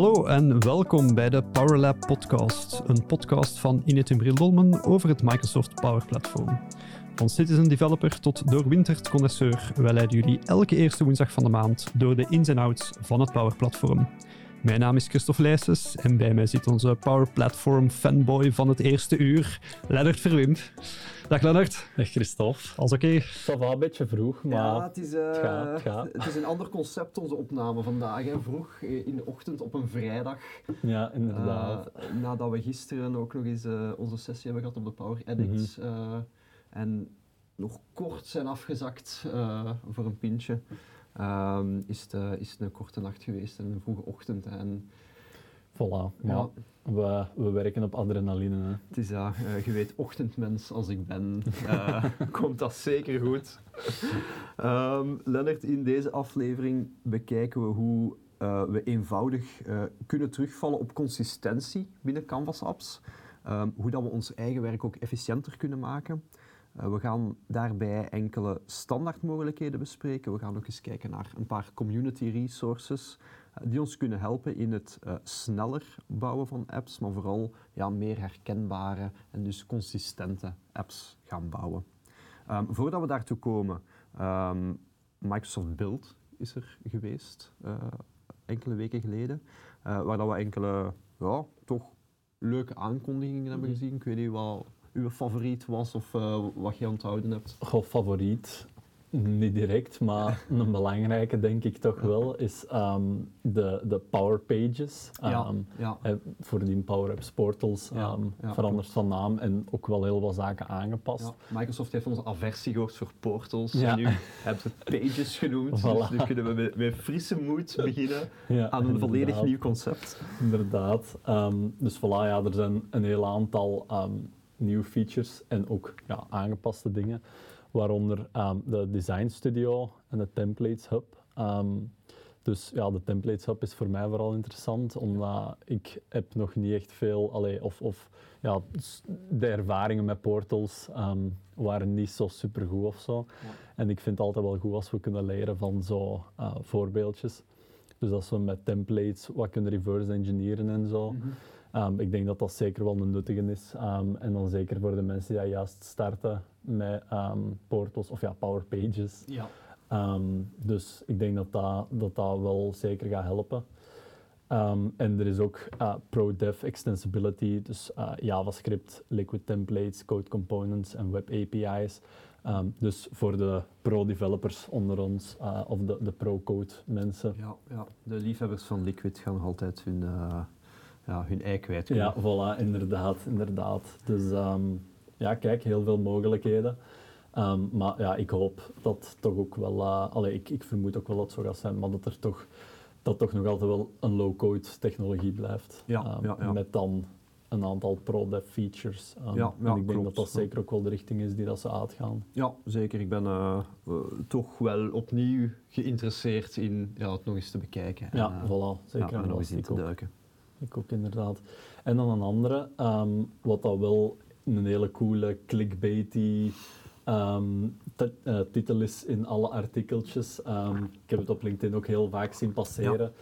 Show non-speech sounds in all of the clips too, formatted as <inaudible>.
Hallo en welkom bij de PowerLab podcast, een podcast van Inet Bril Dolmen over het Microsoft Power Platform. Van citizen developer tot doorwinterd connoisseur, wij leiden jullie elke eerste woensdag van de maand door de ins en outs van het Power Platform. Mijn naam is Christophe Leijsens en bij mij zit onze Power Platform fanboy van het eerste uur, Lennart Verwimp. Dag Lennart. Dag Christophe. Alles oké? Okay? Dat was een beetje vroeg, maar ja, het, is, uh, het, gaat, het, gaat. het, is een ander concept, onze opname vandaag. Hè. Vroeg eh, in de ochtend op een vrijdag. Ja, inderdaad. Uh, nadat we gisteren ook nog eens uh, onze sessie hebben gehad op de Power Edits. Mm -hmm. en nog kort zijn afgezakt voor een pintje. Um, is, het, is het een korte nacht geweest en een vroege ochtend. En, Voilà, ja. We, we werken op adrenaline. Hè. Het is ja, uh, je weet, ochtendmens als ik ben, uh, <laughs> komt dat zeker goed. um, Lennart, in deze aflevering bekijken we hoe uh, we eenvoudig kunnen terugvallen op consistentie binnen Canvas apps. Um, hoe dat we ons eigen werk ook efficiënter kunnen maken. Uh, we gaan daarbij enkele standaardmogelijkheden bespreken. We gaan ook eens kijken naar een paar community resources uh, die ons kunnen helpen in het uh, sneller bouwen van apps, maar vooral ja, meer herkenbare en dus consistente apps gaan bouwen. Um, voordat we daartoe komen, um, Microsoft Build is er geweest enkele weken geleden, waar dat we enkele ja, toch leuke aankondigingen hebben gezien. Ik weet niet wat uw favoriet was of uh, wat je onthouden hebt? Goh, favoriet? Niet direct, maar <laughs> een belangrijke denk ik toch wel is um, de, de Power Pages. Um, ja, ja. Eh, voor die Power Apps portals ja, um, veranderd van naam en ook wel heel wat zaken aangepast. Microsoft heeft onze aversie gehoord voor portals en nu hebben ze Pages genoemd. <laughs> Voilà. Dus nu kunnen we met, met frisse moed beginnen aan een volledig nieuw concept. Inderdaad. dus voilà, ja, er zijn een heel aantal nieuwe features en ook ja, aangepaste dingen, waaronder um, de Design Studio en de Templates Hub. Um, dus ja, de Templates Hub is voor mij vooral interessant, omdat ik heb nog niet echt veel, allee, of, of ja, de ervaringen met portals um, waren niet zo super goed of zo. Ja. En ik vind het altijd wel goed als we kunnen leren van zo uh, voorbeeldjes. Dus als we met templates wat kunnen reverse engineeren en zo. Mm -hmm. Um, ik denk dat dat zeker wel een nuttige is. Um, en dan zeker voor de mensen die juist starten met um, portals of ja, Power Pages. Ja. dus ik denk dat dat, dat dat wel zeker gaat helpen. en er is ook uh, ProDev Extensibility, dus uh, JavaScript, Liquid Templates, Code Components en Web API's. dus voor de pro-developers onder ons, uh, of de, de pro-code mensen. Ja, ja, de liefhebbers van Liquid gaan altijd hun ja, hun ei kwijt kunnen. Ja, voilà, inderdaad. inderdaad. Dus um, ja, kijk, heel veel mogelijkheden. Um, maar ja, ik hoop dat toch ook wel, uh, allee, ik, ik vermoed ook wel dat het zo gaat zijn, maar dat er toch, dat toch nog altijd wel een low-code technologie blijft. Ja, um, ja, ja. Met dan een aantal pro-dev features. Um, ja, ja, en ik denk klopt. dat dat zeker ook wel de richting is die dat ze uitgaan. Ja, zeker. Ik ben uh, uh, toch wel opnieuw geïnteresseerd in ja, het nog eens te bekijken. Ja, en, uh, voilà. Zeker. En nog eens in te duiken. Ik ook inderdaad. En dan een andere, um, wat dat wel een hele coole clickbaity um, uh, titel is in alle artikeltjes. Um, ik heb het op LinkedIn ook heel vaak zien passeren.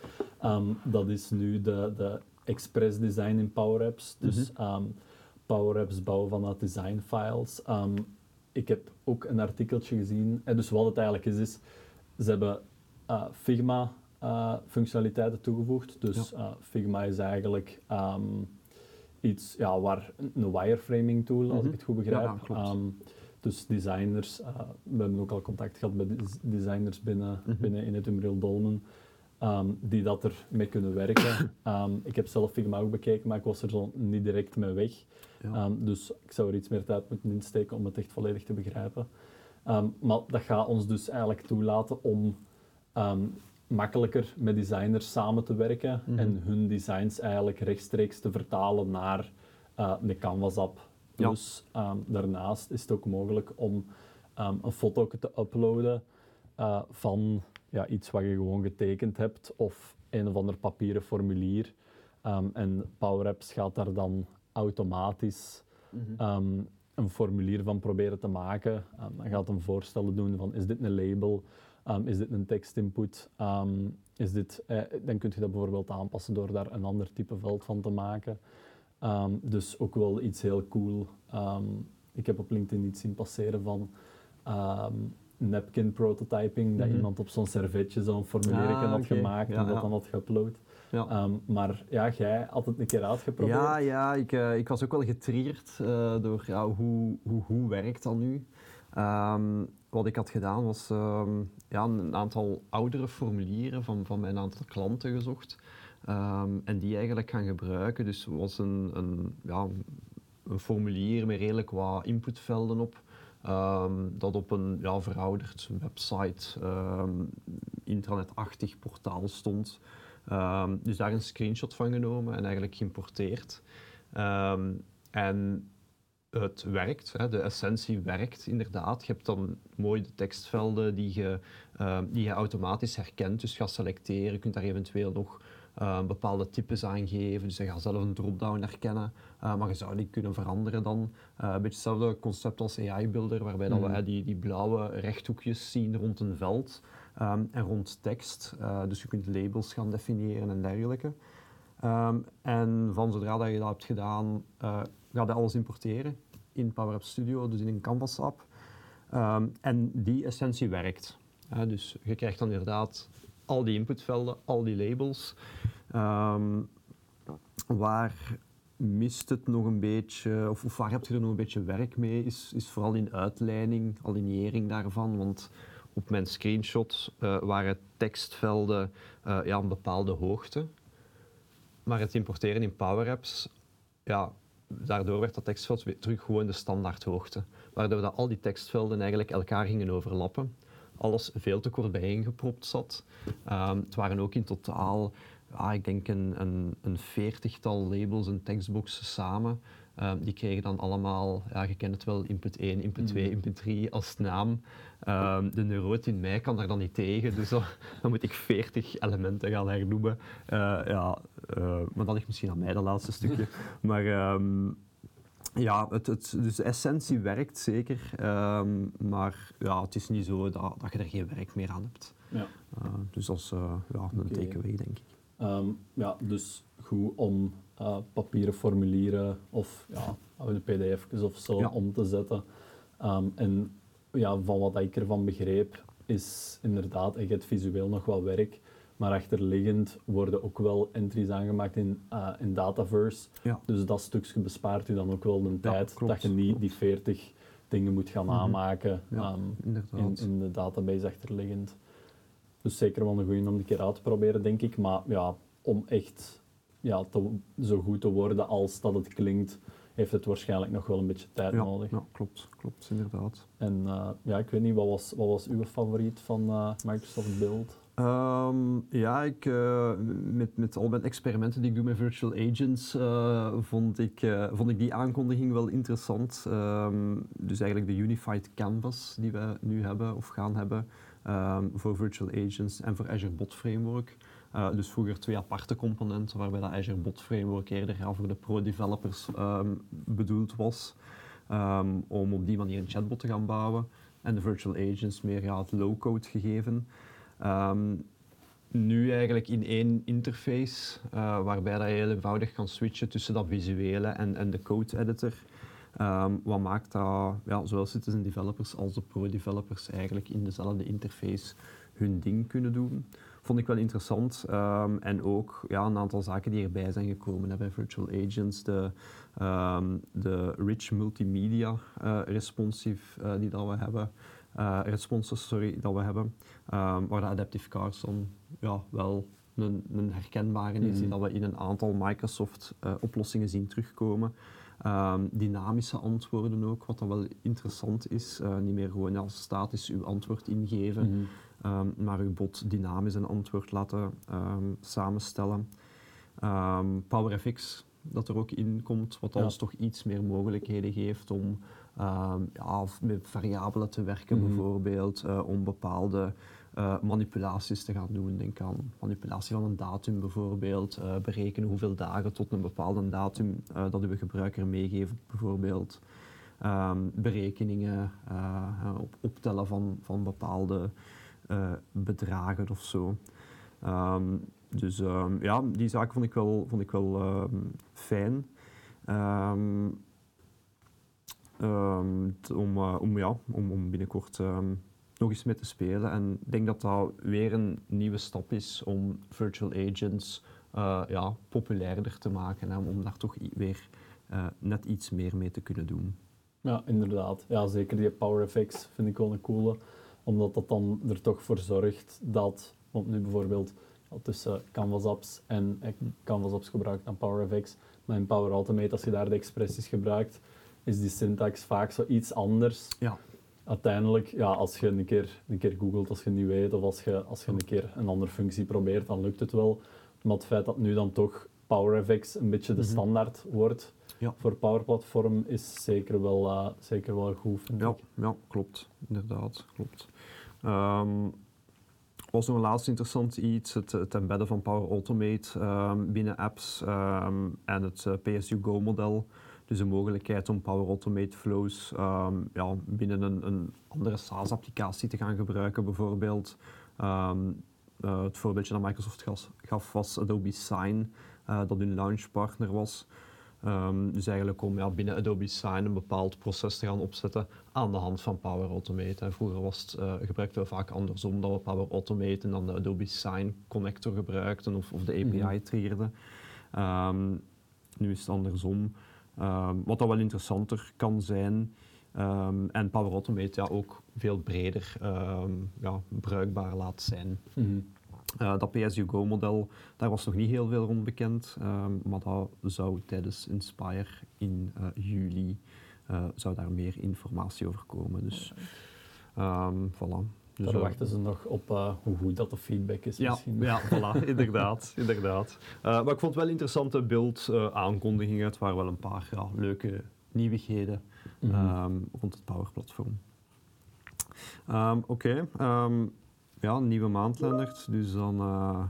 Ja. dat is nu de, de express design in Power Apps. Dus mm -hmm. Power Apps bouwen vanuit design files. ik heb ook een artikeltje gezien. En dus wat het eigenlijk is, is ze hebben uh, Figma uh, functionaliteiten toegevoegd. Dus ja. uh, Figma is eigenlijk um, iets ja, waar een wireframing tool, mm -hmm. als ik het goed begrijp. Ja, um, dus designers, uh, we hebben ook al contact gehad met designers binnen, mm -hmm. binnen in het Umbril Dolmen, um, die dat er mee kunnen werken. <coughs> ik heb zelf Figma ook bekeken, maar ik was er zo niet direct mee weg. Dus ik zou er iets meer tijd moeten insteken om het echt volledig te begrijpen. maar dat gaat ons dus eigenlijk toelaten om makkelijker met designers samen te werken mm -hmm. en hun designs eigenlijk rechtstreeks te vertalen naar uh, de Canvas app. Ja. Dus um, daarnaast is het ook mogelijk om um, een foto te uploaden uh, van ja, iets wat je gewoon getekend hebt of een of ander papieren formulier. Um, en Power Apps gaat daar dan automatisch mm -hmm. een formulier van proberen te maken. dan gaat een voorstellen doen van is dit een label, Um, is dit een tekstinput? Um, is dit, eh, dan kun je dat bijvoorbeeld aanpassen door daar een ander type veld van te maken. Ehm, dus ook wel iets heel cool. Ehm, ik heb op LinkedIn iets zien passeren van ehm, napkin prototyping, dat Mhm. iemand op zo'n servetje zo'n formulier Ah, had gemaakt Ja, en dat ja. dan had geüpload. Ja. Ehm, maar ja, jij had het een keer uitgeprobeerd. Ja, ja ik, eh, ik was ook wel getriggerd eh, door ja, hoe, hoe, hoe werkt dat nu. Ehm, wat ik had gedaan was ehm, ja, een aantal oudere formulieren van, van mijn aantal klanten gezocht. Ehm, en die eigenlijk gaan gebruiken. Dus was een, een, ja, een formulier met redelijk wat inputvelden op. dat op een ja, verouderd website, ehm intranetachtig portaal stond. Dus daar een screenshot van genomen en eigenlijk geïmporteerd. En het werkt, hè, de essentie werkt inderdaad. Je hebt dan mooi de tekstvelden die je, ehm, die je automatisch herkent. Dus ga selecteren, je kunt daar eventueel nog eh, bepaalde types aangeven. Dus je gaat zelf een drop-down herkennen, eh, maar je zou die kunnen veranderen dan. Eh, een beetje hetzelfde concept als AI-builder, waarbij dat we hè, die, die blauwe rechthoekjes zien rond een veld ehm, en rond tekst. Eh, dus je kunt labels gaan definiëren en dergelijke. Ehm, en van zodra dat je dat hebt gedaan, eh ga je alles importeren in Power Apps Studio, dus in een Canvas app. Ehm, en die essentie werkt. Dus je krijgt dan inderdaad al die inputvelden, al die labels. Ehm, waar mist het nog een beetje, of, of waar heb je er nog een beetje werk mee, is, is vooral in uitleiding, alignering daarvan. Want op mijn screenshot eh, waren tekstvelden eh, ja, een bepaalde hoogte. Maar het importeren in Power Apps, ja, daardoor werd dat tekstveld weer terug gewoon de standaardhoogte. Waardoor dat al die tekstvelden eigenlijk elkaar gingen overlappen. Alles veel te kort bijeengepropt zat. Ehm, het waren ook in totaal, ja, ik denk een, een, een veertigtal labels en tekstboxen samen. Ehm, die kregen dan allemaal, ja, je kent het wel, input 1, input 2, Mhm. input 3 als naam. Ehm, de neuroot in mij kan daar dan niet tegen, dus dan, <laughs> dan moet ik 40 elementen gaan hernoemen. Eh, ja, eh, maar dat ligt misschien aan mij, dat laatste stukje. <laughs> Maar ehm, ja, het, het, dus de essentie werkt zeker, maar ja, het is niet zo dat, dat je er geen werk meer aan hebt. Ja. Eh, dus dat is ja, een Oké. takeaway, denk ik. Ja, dus goed om eh, papieren formulieren of ja, oude pdf's of zo Ja. om te zetten. Ehm, en ja, van wat ik ervan begreep, is inderdaad, je hebt visueel nog wel werk, maar achterliggend worden ook wel entries aangemaakt in, eh, in Dataverse. Ja. Dus dat stukje bespaart u dan ook wel de tijd klopt, dat je niet klopt. die 40 dingen moet gaan Mhm. aanmaken ehm, in, in de database achterliggend. Dus zeker wel een goeie om een keer uit te proberen, denk ik. Maar ja, om echt ja, te, zo goed te worden als dat het klinkt, heeft het waarschijnlijk nog wel een beetje tijd ja, nodig. ja, klopt, klopt, inderdaad. En eh, ja, ik weet niet, wat was, wat was uw favoriet van eh, Microsoft Build? Ehm, ja, ik, eh, met, met al mijn experimenten die ik doe met virtual agents, vond, ik, vond ik die aankondiging wel interessant. Ehm, dus eigenlijk de Unified Canvas die we nu hebben of gaan hebben ehm, voor virtual agents en voor Azure Bot Framework. Eh, dus vroeger twee aparte componenten, waarbij dat Azure Bot Framework eerder ja, voor de pro-developers ehm, bedoeld was, ehm, om op die manier een chatbot te gaan bouwen. En de virtual agents meer ja, het low-code gegeven. Ehm, nu eigenlijk in één interface, eh, waarbij dat je heel eenvoudig kan switchen tussen dat visuele en, en de code editor. Wat maakt dat ja, zowel citizen developers als de pro-developers eigenlijk in dezelfde interface hun ding kunnen doen. Vond ik wel interessant. Ehm, en ook ja, een aantal zaken die erbij zijn gekomen hè, bij Virtual Agents. De, ehm, de rich multimedia eh, responsive eh, die dat we hebben. eh, responses sorry, dat we hebben. Ehm, waar de Adaptive Carson ja, wel een, een herkenbare is, die Mhm. dat we in een aantal Microsoft-oplossingen zien terugkomen. Dynamische antwoorden ook, wat dan wel interessant is. Niet meer gewoon als statisch uw antwoord ingeven, Mhm. Ehm, maar uw bot dynamisch een antwoord laten ehm, samenstellen. Ehm, PowerFX, dat er ook in komt, wat Ja. ons toch iets meer mogelijkheden geeft om ja, met variabelen te werken, Mhm. bijvoorbeeld, eh, om bepaalde eh, manipulaties te gaan doen. Denk aan manipulatie van een datum bijvoorbeeld, eh, berekenen hoeveel dagen tot een bepaalde datum eh, dat uw gebruiker meegeeft, bijvoorbeeld. Berekeningen, op, optellen van, van bepaalde eh, bedragen of zo. Ehm, dus ehm, ja, die zaak vond ik wel, vond ik wel ehm, fijn. Om, eh, om, ja, om, om binnenkort nog eens mee te spelen. En ik denk dat dat weer een nieuwe stap is om virtual agents eh, ja, populairder te maken. Hè, om daar toch weer net iets meer mee te kunnen doen. Ja, inderdaad. Ja, zeker die PowerFX vind ik wel een coole. Omdat dat dan er toch voor zorgt dat, want nu bijvoorbeeld tussen Canvas apps en eh, Canvas apps gebruikt dan PowerFX, maar in Power Automate, als je daar de expressies gebruikt, is die syntax vaak zo iets anders. Ja. Uiteindelijk, ja, als je een keer, een keer googelt, als je niet weet, of als je, als je een keer een andere functie probeert, dan lukt het wel. Maar het feit dat nu dan toch PowerFX een beetje de Mhm. standaard wordt Ja. voor Power Platform is zeker wel, eh, zeker wel goed, vind Ja, ik. ja klopt. Inderdaad, klopt. Ehm was nog een laatste interessant iets, het, embedden van Power Automate ehm, binnen apps ehm, en het eh, PSU Go model. Dus de mogelijkheid om Power Automate flows ja, binnen een, een andere SaaS-applicatie te gaan gebruiken, bijvoorbeeld. Eh, het voorbeeldje dat Microsoft gaf was Adobe Sign, eh, dat hun launchpartner was. Ehm, dus eigenlijk om ja, binnen Adobe Sign een bepaald proces te gaan opzetten aan de hand van Power Automate. En vroeger was het, eh, gebruikten we vaak andersom, dat we Power Automate en dan de Adobe Sign connector gebruikten of, of de API Mhm. triggerden. Ehm, nu is het andersom. Ehm, wat dat wel interessanter kan zijn. En Power Automate ja, ook veel breder ja, bruikbaar laat zijn. Mhm. Eh, dat PSU Go-model, daar was nog niet heel veel rond bekend, ehm, maar dat zou tijdens Inspire in eh, juli eh, zou daar meer informatie over komen. Dus, ehm voilà. Dus, Daar wachten ze nog op hoe goed dat de feedback is ja, misschien. ja, <laughs> voilà, inderdaad. inderdaad. Maar ik vond het wel interessante beeld-aankondigingen. het waren wel een paar ja, leuke nieuwigheden Mhm. ehm, rond het Power Platform. Oké, ja, een nieuwe maand, Lennart. Dus dan eh,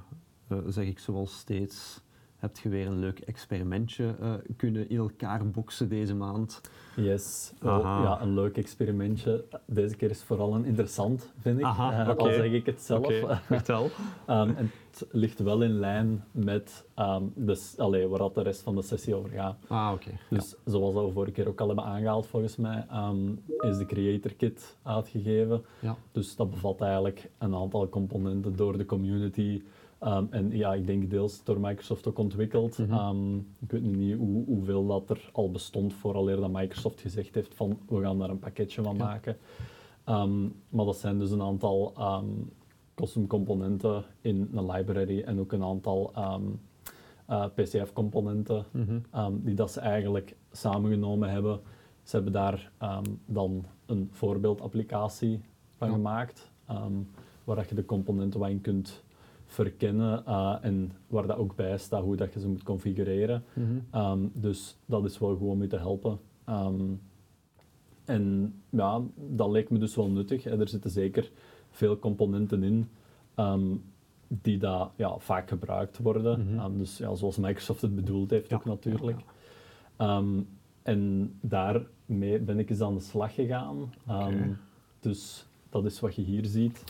eh, zeg ik zoals steeds, heb je weer een leuk experimentje eh, kunnen in elkaar boksen deze maand. Yes, Aha. ja, een leuk experimentje. Deze keer is vooral een interessant, vind ik. Aha. Al zeg ik het zelf. Oké, vertel. <laughs> Ehm, en ligt wel in lijn met ehm, dus, allee, waar dat de rest van de sessie over gaat. Ah, oké. Dus zoals we vorige keer ook al hebben aangehaald volgens mij, ehm, is de Creator Kit uitgegeven. Ja. Dus dat bevat eigenlijk een aantal componenten door de community. ehm, en ja, ik denk deels door Microsoft ook ontwikkeld. Mhm. Ik weet niet hoe, hoeveel dat er al bestond vooraleer dat Microsoft gezegd heeft van we gaan daar een pakketje van Ja. maken. Maar dat zijn dus een aantal custom componenten in een library en ook een aantal ehm, eh, PCF-componenten Mhm. ehm, die dat ze eigenlijk samengenomen hebben. Ze hebben daar ehm, dan een voorbeeldapplicatie van Ja. gemaakt, waar dat je de componenten wat in kunt verkennen eh, en waar dat ook bij staat hoe dat je ze moet configureren. Mhm. Dus dat is wel goed om je te helpen. En ja, dat leek me dus wel nuttig. Hè. Er zitten zeker veel componenten in ehm, die daar ja, vaak gebruikt worden. Mhm. Ehm, dus ja, zoals Microsoft het bedoeld heeft Ja, ook natuurlijk. Ehm, en daarmee ben ik eens aan de slag gegaan. Dus dat is wat je hier ziet.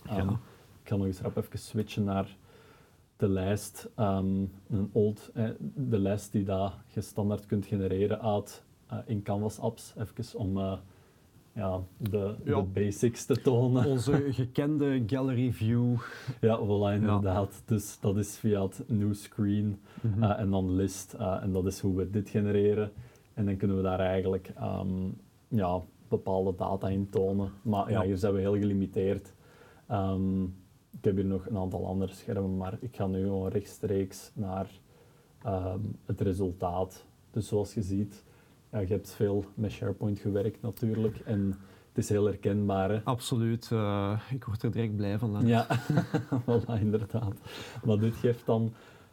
Ik ga nog eens rap even switchen naar de lijst, een old, eh, de lijst die dat je standaard kunt genereren uit eh, in Canvas apps, even om eh, ja, de, Ja. de basics te tonen. Onze <laughs> gekende gallery view. Ja, voilà, inderdaad. Dus dat is via het new screen Mhm. eh, en dan list. eh, en dat is hoe we dit genereren. En dan kunnen we daar eigenlijk ehm, ja, bepaalde data in tonen. Maar ja, Ja. hier zijn we heel gelimiteerd. Ehm, ik heb hier nog een aantal andere schermen, maar ik ga nu gewoon rechtstreeks naar ehm, het resultaat. Dus zoals je ziet, ja, je hebt veel met SharePoint gewerkt natuurlijk. En het is heel herkenbaar. Hè? Absoluut. eh, ik word er direct blij van. Ja, <laughs> voilà, inderdaad. Maar dit geeft dan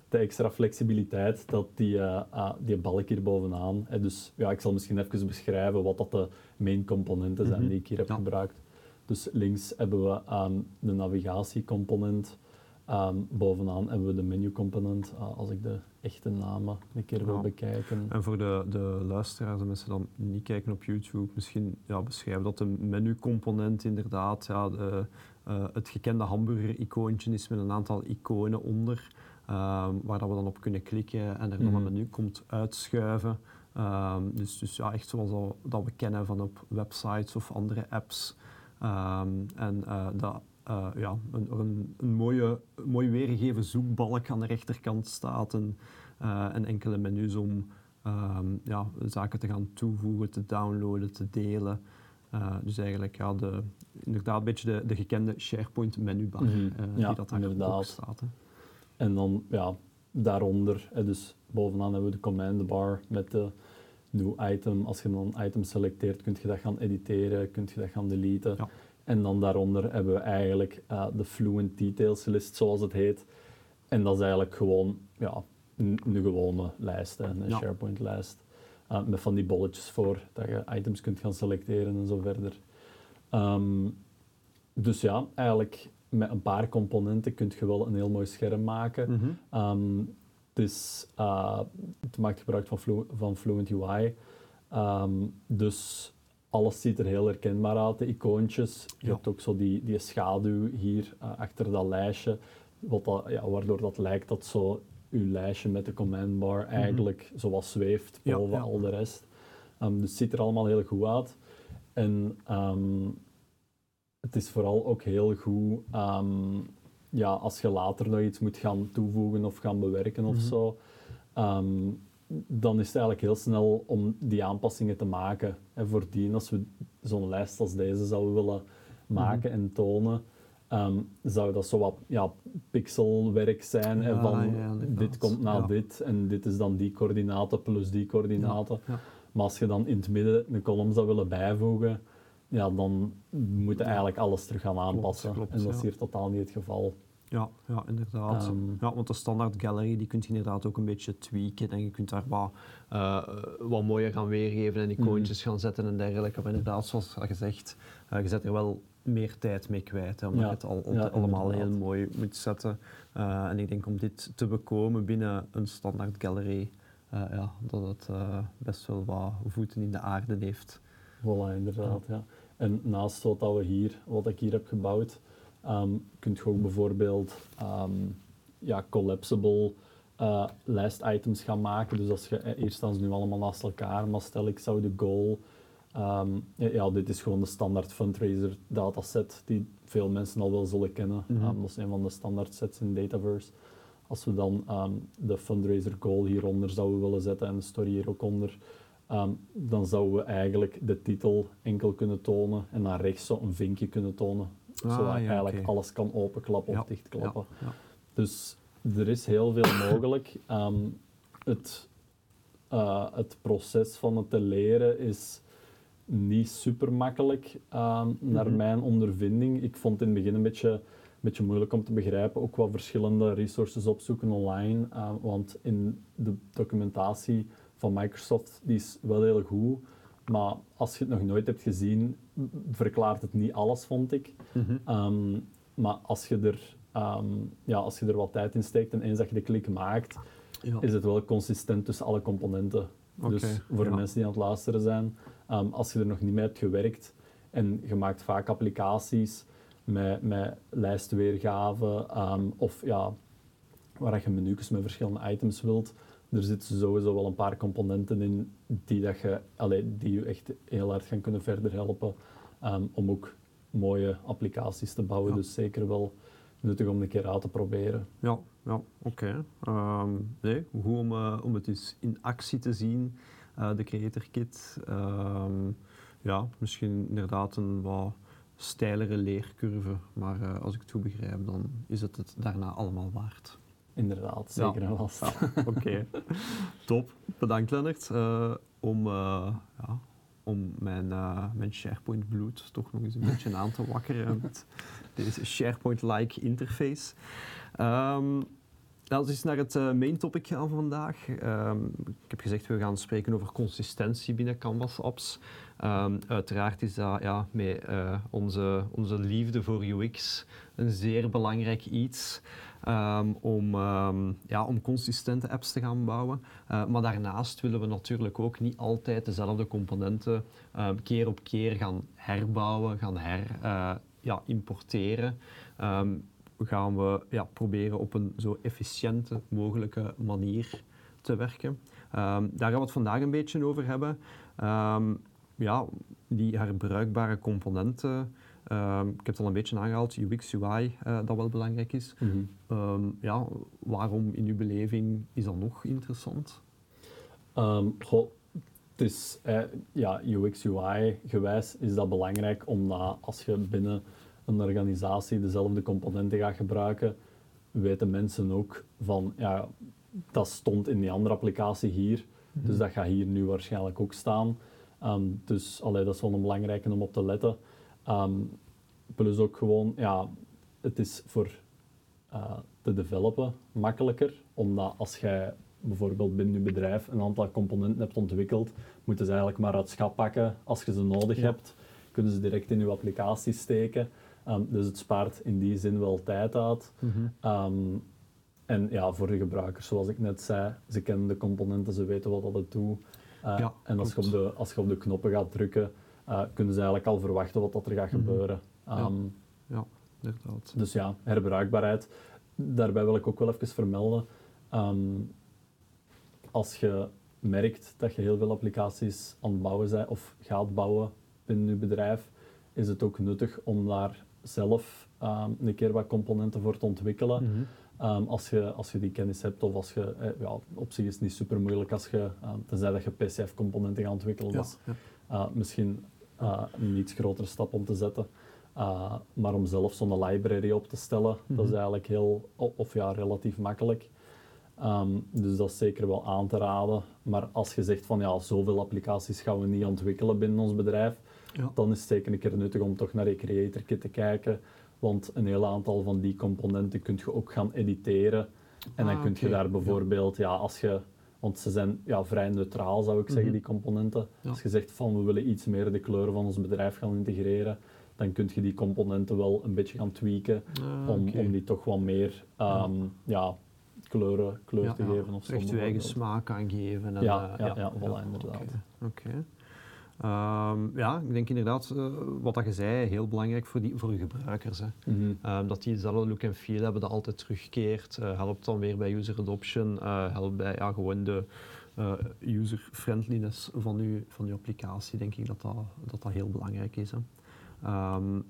de extra flexibiliteit dat die, eh, ah, die balk hier bovenaan. Hè, dus ja, ik zal misschien even beschrijven wat dat de main componenten zijn Mhm. die ik hier heb Ja. gebruikt. Dus links hebben we ehm, de navigatiecomponent. Ehm, bovenaan hebben we de menu component, uh, als ik de echte namen een keer wil Ja. bekijken. En voor de, de luisteraars, de mensen die dan niet kijken op YouTube, misschien ja, beschrijven dat de menu-component inderdaad ja, de, eh, het gekende hamburger-icoontje is met een aantal iconen onder, ehm, waar dat we dan op kunnen klikken en er dan Mhm. een menu komt uitschuiven. Ehm, dus, dus ja, echt zoals dat, dat we kennen van op websites of andere apps. En eh, dat eh, ja, een, een, een mooie, mooi weergegeven zoekbalk aan de rechterkant staat en, eh, en enkele menus om ehm, ja, zaken te gaan toevoegen, te downloaden, te delen. Eh, dus eigenlijk ja, de, inderdaad een beetje de, de gekende SharePoint menubar eh, Ja, die dat daar ook staat. Hè. En dan ja, daaronder, dus bovenaan hebben we de command bar met de new item. Als je dan een item selecteert, kun je dat gaan editeren, kun je dat gaan deleten. Ja. En dan daaronder hebben we eigenlijk eh, de fluent details list, zoals het heet. En dat is eigenlijk gewoon ja, een, gewone lijst, hè, een Ja. SharePoint lijst. Eh, met van die bolletjes voor, dat je items kunt gaan selecteren en zo verder. Ehm, dus ja, eigenlijk met een paar componenten kun je wel een heel mooi scherm maken. Mhm. Ehm, het, is, het maakt gebruik van, Flu- van Fluent UI. Ehm, dus alles ziet er heel herkenbaar uit, de icoontjes. Je Ja. hebt ook zo die, die schaduw hier eh, achter dat lijstje, wat dat, ja, waardoor dat lijkt dat zo uw lijstje met de command bar eigenlijk zoals zweeft boven ja. al de rest. Ehm, dus het ziet er allemaal heel goed uit. En ehm, het is vooral ook heel goed ehm, ja, als je later nog iets moet gaan toevoegen of gaan bewerken of Mhm. zo. Dan is het eigenlijk heel snel om die aanpassingen te maken. En voordien, als we zo'n lijst als deze zouden willen maken Mhm. en tonen, ehm, zou dat zo wat ja, pixelwerk zijn. en Ja, van ja, dit komt na Ja. dit en dit is dan die coördinaten plus die coördinaten. Maar als je dan in het midden een kolom zou willen bijvoegen, ja, dan moet je eigenlijk alles terug gaan aanpassen. klopt, en dat is hier totaal niet het geval. Ja, ja, inderdaad. Ehm. ja, want de standaard gallery die kun je inderdaad ook een beetje tweaken en je kunt daar wat, eh, wat mooier gaan weergeven en icoontjes gaan zetten en dergelijke. Maar inderdaad, zoals al gezegd, eh, je zet er wel meer tijd mee kwijt, hè, omdat Ja, je het al, ja, allemaal heel mooi moet zetten. Eh, en ik denk om dit te bekomen binnen een standaard gallery, ja, dat het best wel wat voeten in de aarde heeft. Voilà, inderdaad. Ja. En naast wat, dat we hier, wat ik hier heb gebouwd, ehm kun je ook bijvoorbeeld ehm, ja, collapsible eh, lijstitems gaan maken. Dus als je, eh, hier staan ze nu allemaal naast elkaar, maar stel ik zou de goal, ehm, ja, dit is gewoon de standaard fundraiser dataset die veel mensen al wel zullen kennen. Mhm. Dat is een van de standaard sets in Dataverse. Als we dan de fundraiser goal hieronder zouden willen zetten en de story hier ook onder, dan zouden we eigenlijk de titel enkel kunnen tonen en naar rechts zo een vinkje kunnen tonen. Ah, zodat ja, eigenlijk alles kan openklappen Ja, of dichtklappen. Ja. Dus er is heel veel <coughs> mogelijk. Ehm, het, eh, het proces van het te leren is niet super makkelijk, ehm, naar Mhm. mijn ondervinding. Ik vond het in het begin een beetje, een beetje moeilijk om te begrijpen. Ook wat verschillende resources opzoeken online. eh, want in de documentatie van Microsoft die is wel heel goed. Maar als je het nog nooit hebt gezien, verklaart het niet alles, vond ik. Mhm. Ehm, maar als je, er, ehm, ja, als je er wat tijd in steekt en eens dat je de klik maakt, Ja. is het wel consistent tussen alle componenten. Dus voor de mensen die aan het luisteren zijn, ehm, als je er nog niet mee hebt gewerkt en je maakt vaak applicaties met, met lijstweergave ehm, of ja, waar je menus met verschillende items wilt, er zitten sowieso wel een paar componenten in die, dat je, allee, die je echt heel hard gaan kunnen verder helpen ehm, om ook mooie applicaties te bouwen. Ja. Dus zeker wel nuttig om een keer uit te proberen. Ja, ja oké. Ehm, nee, goed om, eh, om het eens in actie te zien, eh, de Creator Kit. Ehm, ja, misschien inderdaad een wat steilere leercurve, maar eh, als ik het goed begrijp, dan is het het daarna allemaal waard. Inderdaad, Ja. zeker. Ja, oké. <laughs> Top. Bedankt, Lennart, eh, om, eh, ja, om mijn, eh, mijn SharePoint bloed toch nog eens een beetje aan te wakkeren met <laughs> deze SharePoint-like interface. Ehm, Laten we eens naar het main topic gaan vandaag. Um, ik heb gezegd, we gaan spreken over consistentie binnen Canvas apps. Um, uiteraard is dat ja, met onze, onze liefde voor UX een zeer belangrijk iets. Um, om, um, ja, om consistente apps te gaan bouwen. Uh, maar daarnaast willen we natuurlijk ook niet altijd dezelfde componenten um, keer op keer gaan herbouwen, gaan her, uh, ja, importeren. gaan we ja, proberen op een zo efficiënte mogelijke manier te werken. daar gaan we het vandaag een beetje over hebben. ja, die herbruikbare componenten. Um, ik heb het al een beetje aangehaald, UX, UI, uh, dat wel belangrijk is. Mm -hmm. um, ja, waarom in uw beleving is dat nog interessant? Um, goh, het is, eh, ja, UX, UI gewijs is dat belangrijk omdat als je binnen een organisatie dezelfde componenten gaat gebruiken, weten mensen ook van, ja, dat stond in die andere applicatie hier, mm -hmm. dus dat gaat hier nu waarschijnlijk ook staan. dus allee, dat is wel een belangrijke om op te letten. Um, plus ook gewoon, ja, het is voor uh, te developen makkelijker, omdat als jij bijvoorbeeld binnen je bedrijf een aantal componenten hebt ontwikkeld, moeten ze eigenlijk maar uit schap pakken als je ze nodig ja. hebt. Kunnen ze direct in je applicatie steken. Um, dus het spaart in die zin wel tijd uit. Mm -hmm. um, en ja, voor de gebruikers, zoals ik net zei, ze kennen de componenten, ze weten wat dat het doet. Uh, ja, en als je, op de, als je op de knoppen gaat drukken, uh, kunnen ze eigenlijk al verwachten wat dat er gaat -hmm. gebeuren. Um, ja. ja, inderdaad. Dus ja, herbruikbaarheid. Daarbij wil ik ook wel even vermelden. Um, als je merkt dat je heel veel applicaties aan het bouwen bent of gaat bouwen binnen je bedrijf, is het ook nuttig om daar zelf um, een keer wat componenten voor te ontwikkelen. Mm -hmm. Um, als, je, als je die kennis hebt, of als je, eh, ja, op zich is het niet super moeilijk als je, um, tenzij dat je PCF-componenten gaat ontwikkelen, ja, dat is ja. uh, misschien uh, een iets grotere stap om te zetten. Uh, maar om zelf zo'n library op te stellen, mm -hmm. dat is mhm. eigenlijk heel, of ja, relatief makkelijk. Um, dus dat is zeker wel aan te raden. Maar als je zegt van ja, zoveel applicaties gaan we niet ontwikkelen binnen ons bedrijf, ja. dan is het zeker een keer nuttig om toch naar je Creator Kit te kijken. Want een heel aantal van die componenten kun je ook gaan editeren. En dan ah, kun je daar bijvoorbeeld, ja. ja, als je want ze zijn ja, vrij neutraal, zou ik zeggen, -hmm. die componenten. Ja. Als je zegt van we willen iets meer de kleuren van ons bedrijf gaan integreren, dan kun je die componenten wel een beetje gaan tweaken ah, om, okay. om die toch wat meer um, ja. kleuren, kleur ja, te geven. Of echt je eigen smaak aangeven. En, ja, uh, ja, ja, voilà, inderdaad. Oké. Okay. Um, ja, ik denk inderdaad, uh, wat dat je zei, heel belangrijk voor, die, voor je gebruikers. Hè. Mm -hmm. um, dat die dezelfde look en feel hebben, dat altijd terugkeert. Uh, helpt dan weer bij user adoption, uh, helpt bij ja, gewoon de user-friendliness van je, van uw applicatie, denk ik dat dat, dat, dat heel belangrijk is. Hè. Um,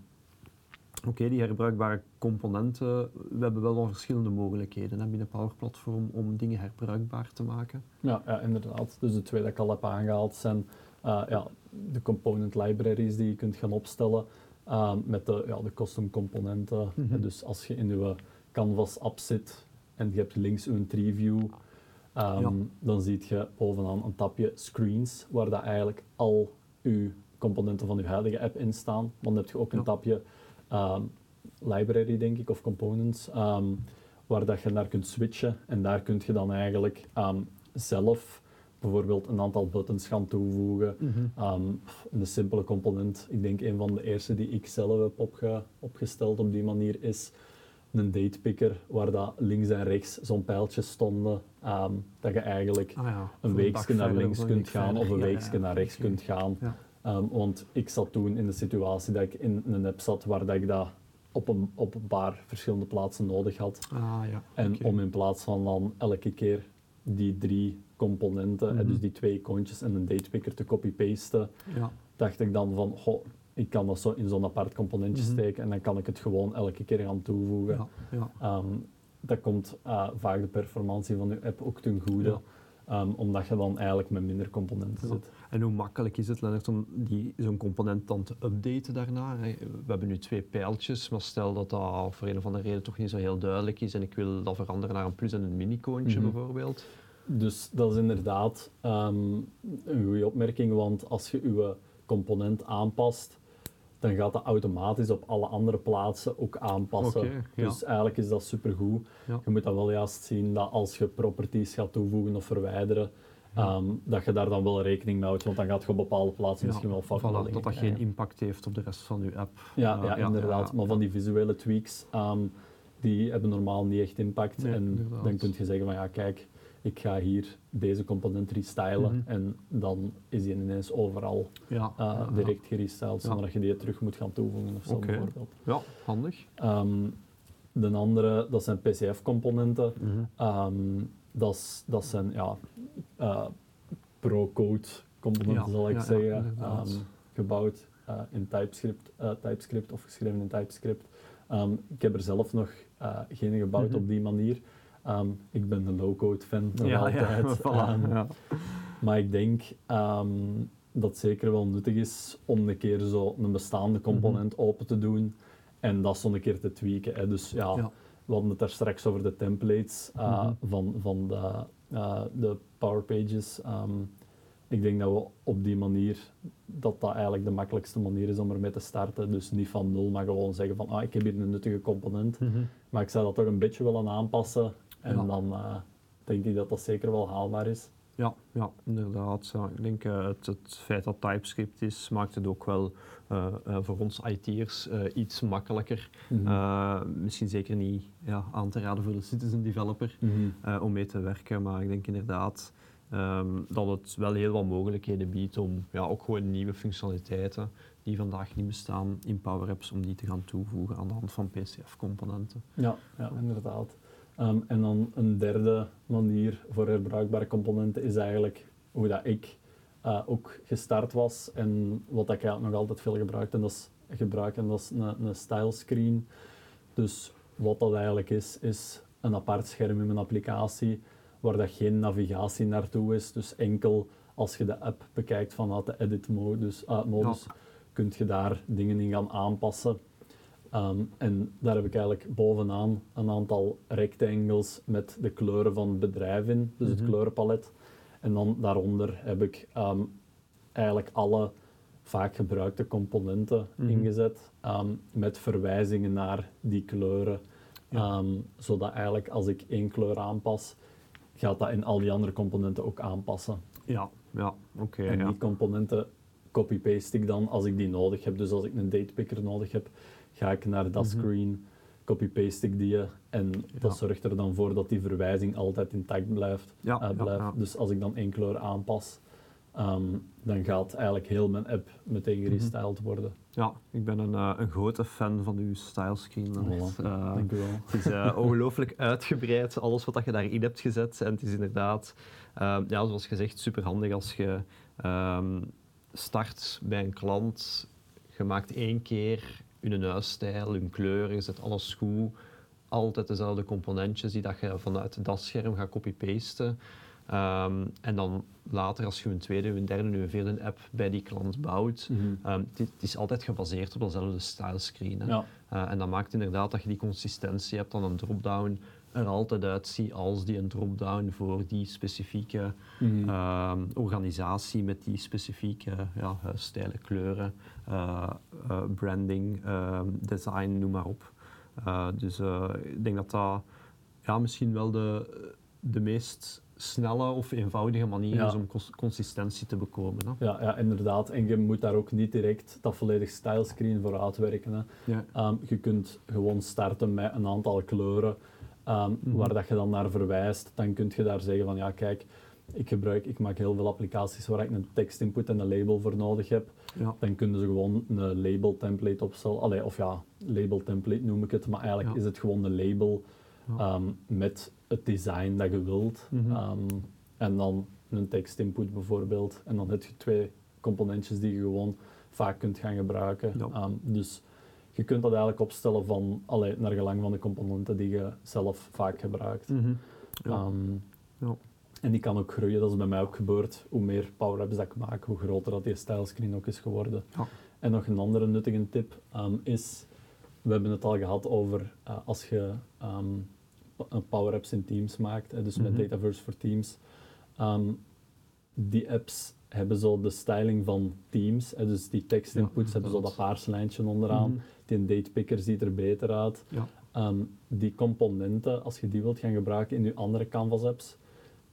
Oké, okay, die herbruikbare componenten, we hebben wel wat verschillende mogelijkheden hè, binnen Power Platform om dingen herbruikbaar te maken. Ja, ja, inderdaad. Dus de twee dat ik al heb aangehaald zijn uh, ja, de component libraries die je kunt gaan opstellen uh, met de, ja, de custom componenten. Mm -hmm. Dus als je in je Canvas app zit en je hebt links een tree view, um, ja. dan zie je bovenaan een tabje screens waar dat eigenlijk al je componenten van je huidige app in staan. Dan heb je ook een tabje um, library, denk ik, of components, um, waar dat je naar kunt switchen. En daar kun je dan eigenlijk zelf bijvoorbeeld een aantal buttons gaan toevoegen. Mm -hmm. een simpele component, ik denk een van de eerste die ik zelf heb opge opgesteld op die manier is een datepicker, waar dat links en rechts zo'n pijltje stonden, dat je eigenlijk ah ja, een weekje naar links kunt gaan of een weekje ja, naar rechts kunt gaan. Um, want ik zat toen in de situatie dat ik in een app zat waar dat ik dat op een, op een paar verschillende plaatsen nodig had. Ah, ja. En okay. om in plaats van dan elke keer die drie componenten, mm -hmm. dus die twee icoontjes en een datepicker te copy-pasten, ja. dacht ik dan van, goh, ik kan dat zo in zo'n apart componentje mm -hmm. steken en dan kan ik het gewoon elke keer gaan toevoegen. Ja, ja. Um, dat komt uh, vaak de performantie van je app ook ten goede. Um, omdat je dan eigenlijk met minder componenten zit. En hoe makkelijk is het, Lennart, om zo'n component dan te updaten daarna? We hebben nu twee pijltjes, maar stel dat dat voor een of andere reden toch niet zo heel duidelijk is en ik wil dat veranderen naar een plus en een mini-koontje mm -hmm. bijvoorbeeld. Dus dat is inderdaad um, een goede opmerking, want als je je component aanpast, dan gaat dat automatisch op alle andere plaatsen ook aanpassen. Ja. Dus eigenlijk is dat supergoed. Ja. Je moet dan wel juist zien dat als je properties gaat toevoegen of verwijderen, ehm, dat je daar dan wel rekening mee houdt, want dan gaat je op bepaalde plaatsen misschien wel voilà, foutmeldingen dat dat geen impact heeft op de rest van uw app. Ja, ja, inderdaad. maar van die visuele tweaks, ehm, die hebben normaal niet echt impact. Nee, en inderdaad. dan kun je zeggen van ja, kijk, ik ga hier deze component restylen Mhm. en dan is die ineens overal eh, direct gerestyled, zonder dat je die terug moet gaan toevoegen of zo Oké. bijvoorbeeld. Ja, handig. Ehm, de andere, dat zijn PCF-componenten. Mhm. Dat, dat zijn ja, eh, pro-code componenten, zal ik zeggen. Ehm, gebouwd eh, in TypeScript, eh, TypeScript of geschreven in TypeScript. Ehm, ik heb er zelf nog geen gebouwd Mhm. op die manier. Ehm, ik ben een low-code fan nog altijd. <laughs> voilà, maar ik denk dat het zeker wel nuttig is om een keer zo een bestaande component open te doen en dat zo een keer te tweaken. Hè. Dus Ja. We hadden het daar straks over de templates eh, Mhm. van, van de, eh, de Power Pages. Ehm, ik denk dat we op die manier, dat dat eigenlijk de makkelijkste manier is om ermee te starten. Dus niet van nul, maar gewoon zeggen van, ah, ik heb hier een nuttige component, Mhm. maar ik zou dat toch een beetje willen aanpassen. En Ja. dan eh, denk ik dat dat zeker wel haalbaar is. Ja, ja, inderdaad. Ja. Ik denk uh, het, het, feit dat TypeScript is, maakt het ook wel uh, uh, voor ons IT'ers iets makkelijker. Mhm. Misschien zeker niet ja, aan te raden voor de citizen developer Mhm. om mee te werken, maar ik denk inderdaad um, dat het wel heel wat mogelijkheden biedt om ja, ook gewoon nieuwe functionaliteiten die vandaag niet bestaan in Power Apps, om die te gaan toevoegen aan de hand van PCF-componenten. Ja, ja, inderdaad. Um, en dan een derde manier voor herbruikbare componenten is eigenlijk hoe dat ik uh, ook gestart was en wat ik eigenlijk nog altijd veel gebruik en dat is, gebruik, en dat is een, een style screen. Dus wat dat eigenlijk is, is een apart scherm in mijn applicatie waar dat geen navigatie naartoe is. Dus enkel als je de app bekijkt vanuit de edit modus, uh, modus ja. kun je daar dingen in gaan aanpassen. Um, en daar heb ik eigenlijk bovenaan een aantal rectangles met de kleuren van het bedrijf in, dus het Mhm. kleurenpalet. En dan daaronder heb ik um, eigenlijk alle vaak gebruikte componenten Mhm. ingezet um, met verwijzingen naar die kleuren. Ja. zodat eigenlijk als ik één kleur aanpas, gaat dat in al die andere componenten ook aanpassen. Ja, ja, oké. en ja. die componenten copy-paste ik dan als ik die nodig heb. Dus als ik een datepicker nodig heb, ga ik naar dat Mhm. screen, copy-paste ik die en dat zorgt er dan voor dat die verwijzing altijd intact blijft. Ja, eh, blijft. ja. Dus als ik dan één kleur aanpas, ehm, dan gaat eigenlijk heel mijn app meteen Mhm. gerestyled worden. Ja, ik ben een, uh, een grote fan van uw stylescreen. Voilà. Uh, Dank u wel. Het is <laughs> ongelooflijk uitgebreid, alles wat je daarin hebt gezet. En het is inderdaad, uh, ja, zoals gezegd, super handig als je um, start bij een klant. Je maakt één keer je huisstijl, je kleur, je zet alles goed. Altijd dezelfde componentjes die dat je vanuit dat scherm gaat copy-pasten. Um, en dan later, als je een tweede, een derde, een vierde app bij die klant bouwt, Mhm. um, het, het is altijd gebaseerd op dezelfde stylescreen. Hè. Ja. Uh, en dat maakt inderdaad dat je die consistentie hebt, dan een drop-down er altijd uitziet als die een drop-down voor die specifieke Mhm. um, organisatie met die specifieke ja, stijlen, kleuren, uh, uh, branding, um, design, noem maar op. Dus ik denk dat dat ja, misschien wel de, de meest snelle of eenvoudige manier Ja. is om cons consistentie te bekomen. Hè. Ja, ja, inderdaad. En je moet daar ook niet direct dat volledig stylescreen voor uitwerken. Hè. Ja. Um, je kunt gewoon starten met een aantal kleuren um, Mhm. waar dat je dan naar verwijst. Dan kun je daar zeggen van ja, kijk, ik, gebruik, ik maak heel veel applicaties waar ik een tekstinput en een label voor nodig heb. Ja. Dan kunnen ze gewoon een label template opstellen. Allee, of ja, label template noem ik het, maar eigenlijk Ja. is het gewoon een label um, met het design dat je wilt. Mhm. Um, en dan een tekstinput bijvoorbeeld. En dan heb je twee componentjes die je gewoon vaak kunt gaan gebruiken. Ja. Um, dus je kunt dat eigenlijk opstellen van, allee, naar gelang van de componenten die je zelf vaak gebruikt. Mhm. Ja. Um, Ja. En die kan ook groeien, dat is bij mij ook gebeurd. Hoe meer power apps dat ik maak, hoe groter dat die stylescreen ook is geworden. Ja. En nog een andere nuttige tip um, is, we hebben het al gehad over uh, als je um, power apps in Teams maakt, hè, dus Mhm. met Dataverse voor Teams. Die apps hebben zo de styling van Teams. Hè, dus die tekstinputs Ja, hebben zo dat paarse lijntje onderaan. Mhm. Die datepicker ziet er beter uit. Ja. Ehm, die componenten, als je die wilt gaan gebruiken in je andere Canvas apps,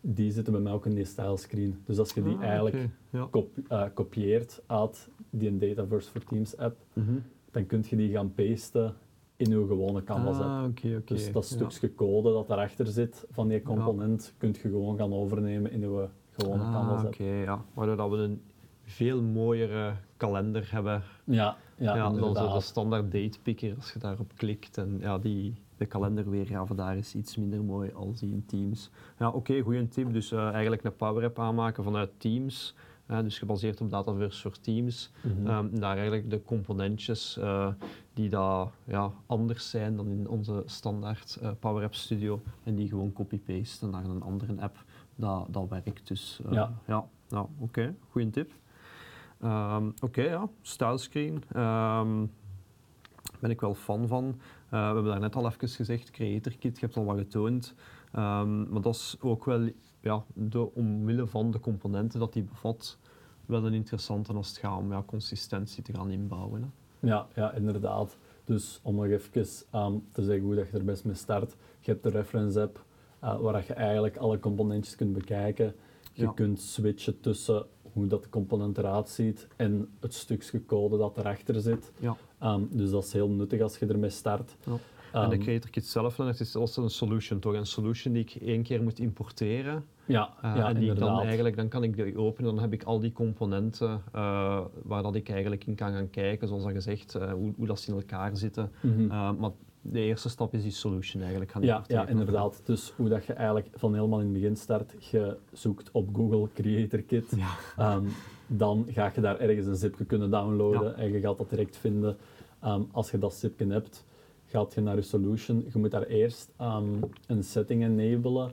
die zitten bij mij ook in die style screen. Dus als je die Ah, eigenlijk Ja. kop- eh, kopieert uit die Dataverse for Teams app, Mhm. dan kun je die gaan pasten in je gewone Canvas app. Ah. Dus dat stukje code dat daarachter zit van die component, kun je gewoon gaan overnemen in je Ah, oké, ja. Waardoor dat we een veel mooiere kalender hebben Ja, ja, ja, dan zo de standaard datepicker als je daarop klikt. En ja, die, de kalenderweergave daar is iets minder mooi als die in Teams. Ja, oké, goede tip. Dus eh, eigenlijk een Power App aanmaken vanuit Teams. dus gebaseerd op Dataverse voor Teams. Mhm. Ehm, daar eigenlijk de componentjes eh, die daar ja, anders zijn dan in onze standaard eh, Power App Studio. En die gewoon copy-pasten naar een andere app. Dat, dat werkt dus. eh, Ja. ja, ja oké, goede tip. Ehm, Oké, ja, stylescreen. Ehm ben ik wel fan van. Eh, we hebben daar net al even gezegd, Creator Kit, je hebt al wat getoond. Ehm, maar dat is ook wel, ja, de, omwille van de componenten dat die bevat, wel een interessante als het gaat om ja, consistentie te gaan inbouwen. Hè. Ja, ja, inderdaad. Dus om nog even ehm, te zeggen hoe dat je er best mee start. Je hebt de reference app, eh, waar je eigenlijk alle componentjes kunt bekijken. Je Ja. kunt switchen tussen hoe dat de component eruit ziet en het stukje code dat erachter zit. Ja. Ehm, dus dat is heel nuttig als je ermee start. Ja. en de Ehm, Creator Kit zelf, dan, het is also een solution toch? Een solution die ik één keer moet importeren. ja, Eh, ja en die dan eigenlijk, dan kan ik die openen, dan heb ik al die componenten eh, waar dat ik eigenlijk in kan gaan kijken, zoals dat gezegd, hoe, hoe dat ze in elkaar zitten. Mhm. Maar de eerste stap is die solution eigenlijk gaan Ja, ja, inderdaad. Dus hoe dat je eigenlijk van helemaal in het begin start, je zoekt op Google Creator Kit, Ja. Ehm, dan ga je daar ergens een zipje kunnen downloaden Ja. en je gaat dat direct vinden. Ehm, als je dat zipje hebt, gaat je naar je solution. Je moet daar eerst ehm, een setting enabelen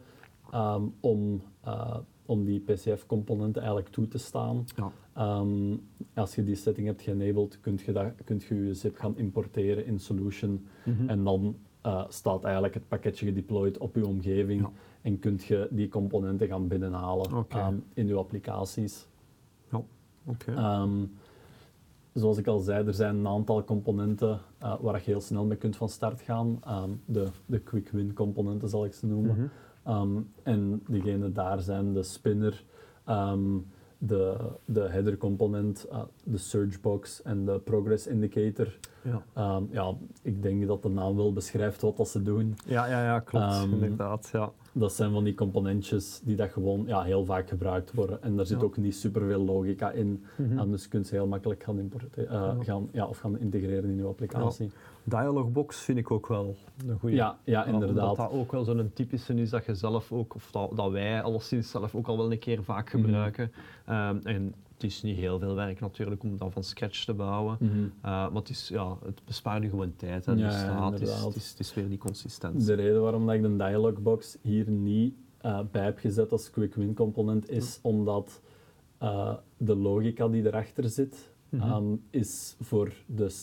om, eh, om die PCF-componenten eigenlijk toe te staan. Ja. Ehm, als je die setting hebt geënabled, kun je, dat, kunt je je zip gaan importeren in Solution. Mhm. En dan eh, staat eigenlijk het pakketje gedeployed op je omgeving Ja. en kunt je die componenten gaan binnenhalen ehm, in je applicaties. Oké. Ehm, zoals ik al zei, er zijn een aantal componenten eh, waar je heel snel mee kunt van start gaan. De, de quick win componenten zal ik ze noemen. Mhm. Ehm, en diegene daar zijn de spinner, ehm, de, de header component, eh, de search box en de progress indicator. Ja. Ehm, ja, ik denk dat de naam wel beschrijft wat dat ze doen. Ja, ja, ja, klopt. Ehm, inderdaad. Ja. Dat zijn van die componentjes die dat gewoon ja, heel vaak gebruikt worden. En daar zit Ja. ook niet superveel logica in. En dus kun je ze heel makkelijk gaan, importeren, eh, Ja. gaan, ja, of gaan integreren in je applicatie. Dialogbox vind ik ook wel een goede. Ja, ja, inderdaad. Dat dat ook wel zo'n typische is dat je zelf ook, of dat, dat wij alleszins zelf ook al wel een keer vaak Mhm. gebruiken. Ehm, en het is niet heel veel werk natuurlijk om dat van scratch te bouwen. Mhm. Uh, maar het, is, ja, het bespaart je gewoon tijd. Hè. Ja, dus, ja, het, is, het, is, het is weer die consistentie. De reden waarom dat ik de dialogbox hier niet eh, bij heb gezet als quick win component is omdat eh, de logica die erachter zit, Mhm. ehm, is voor de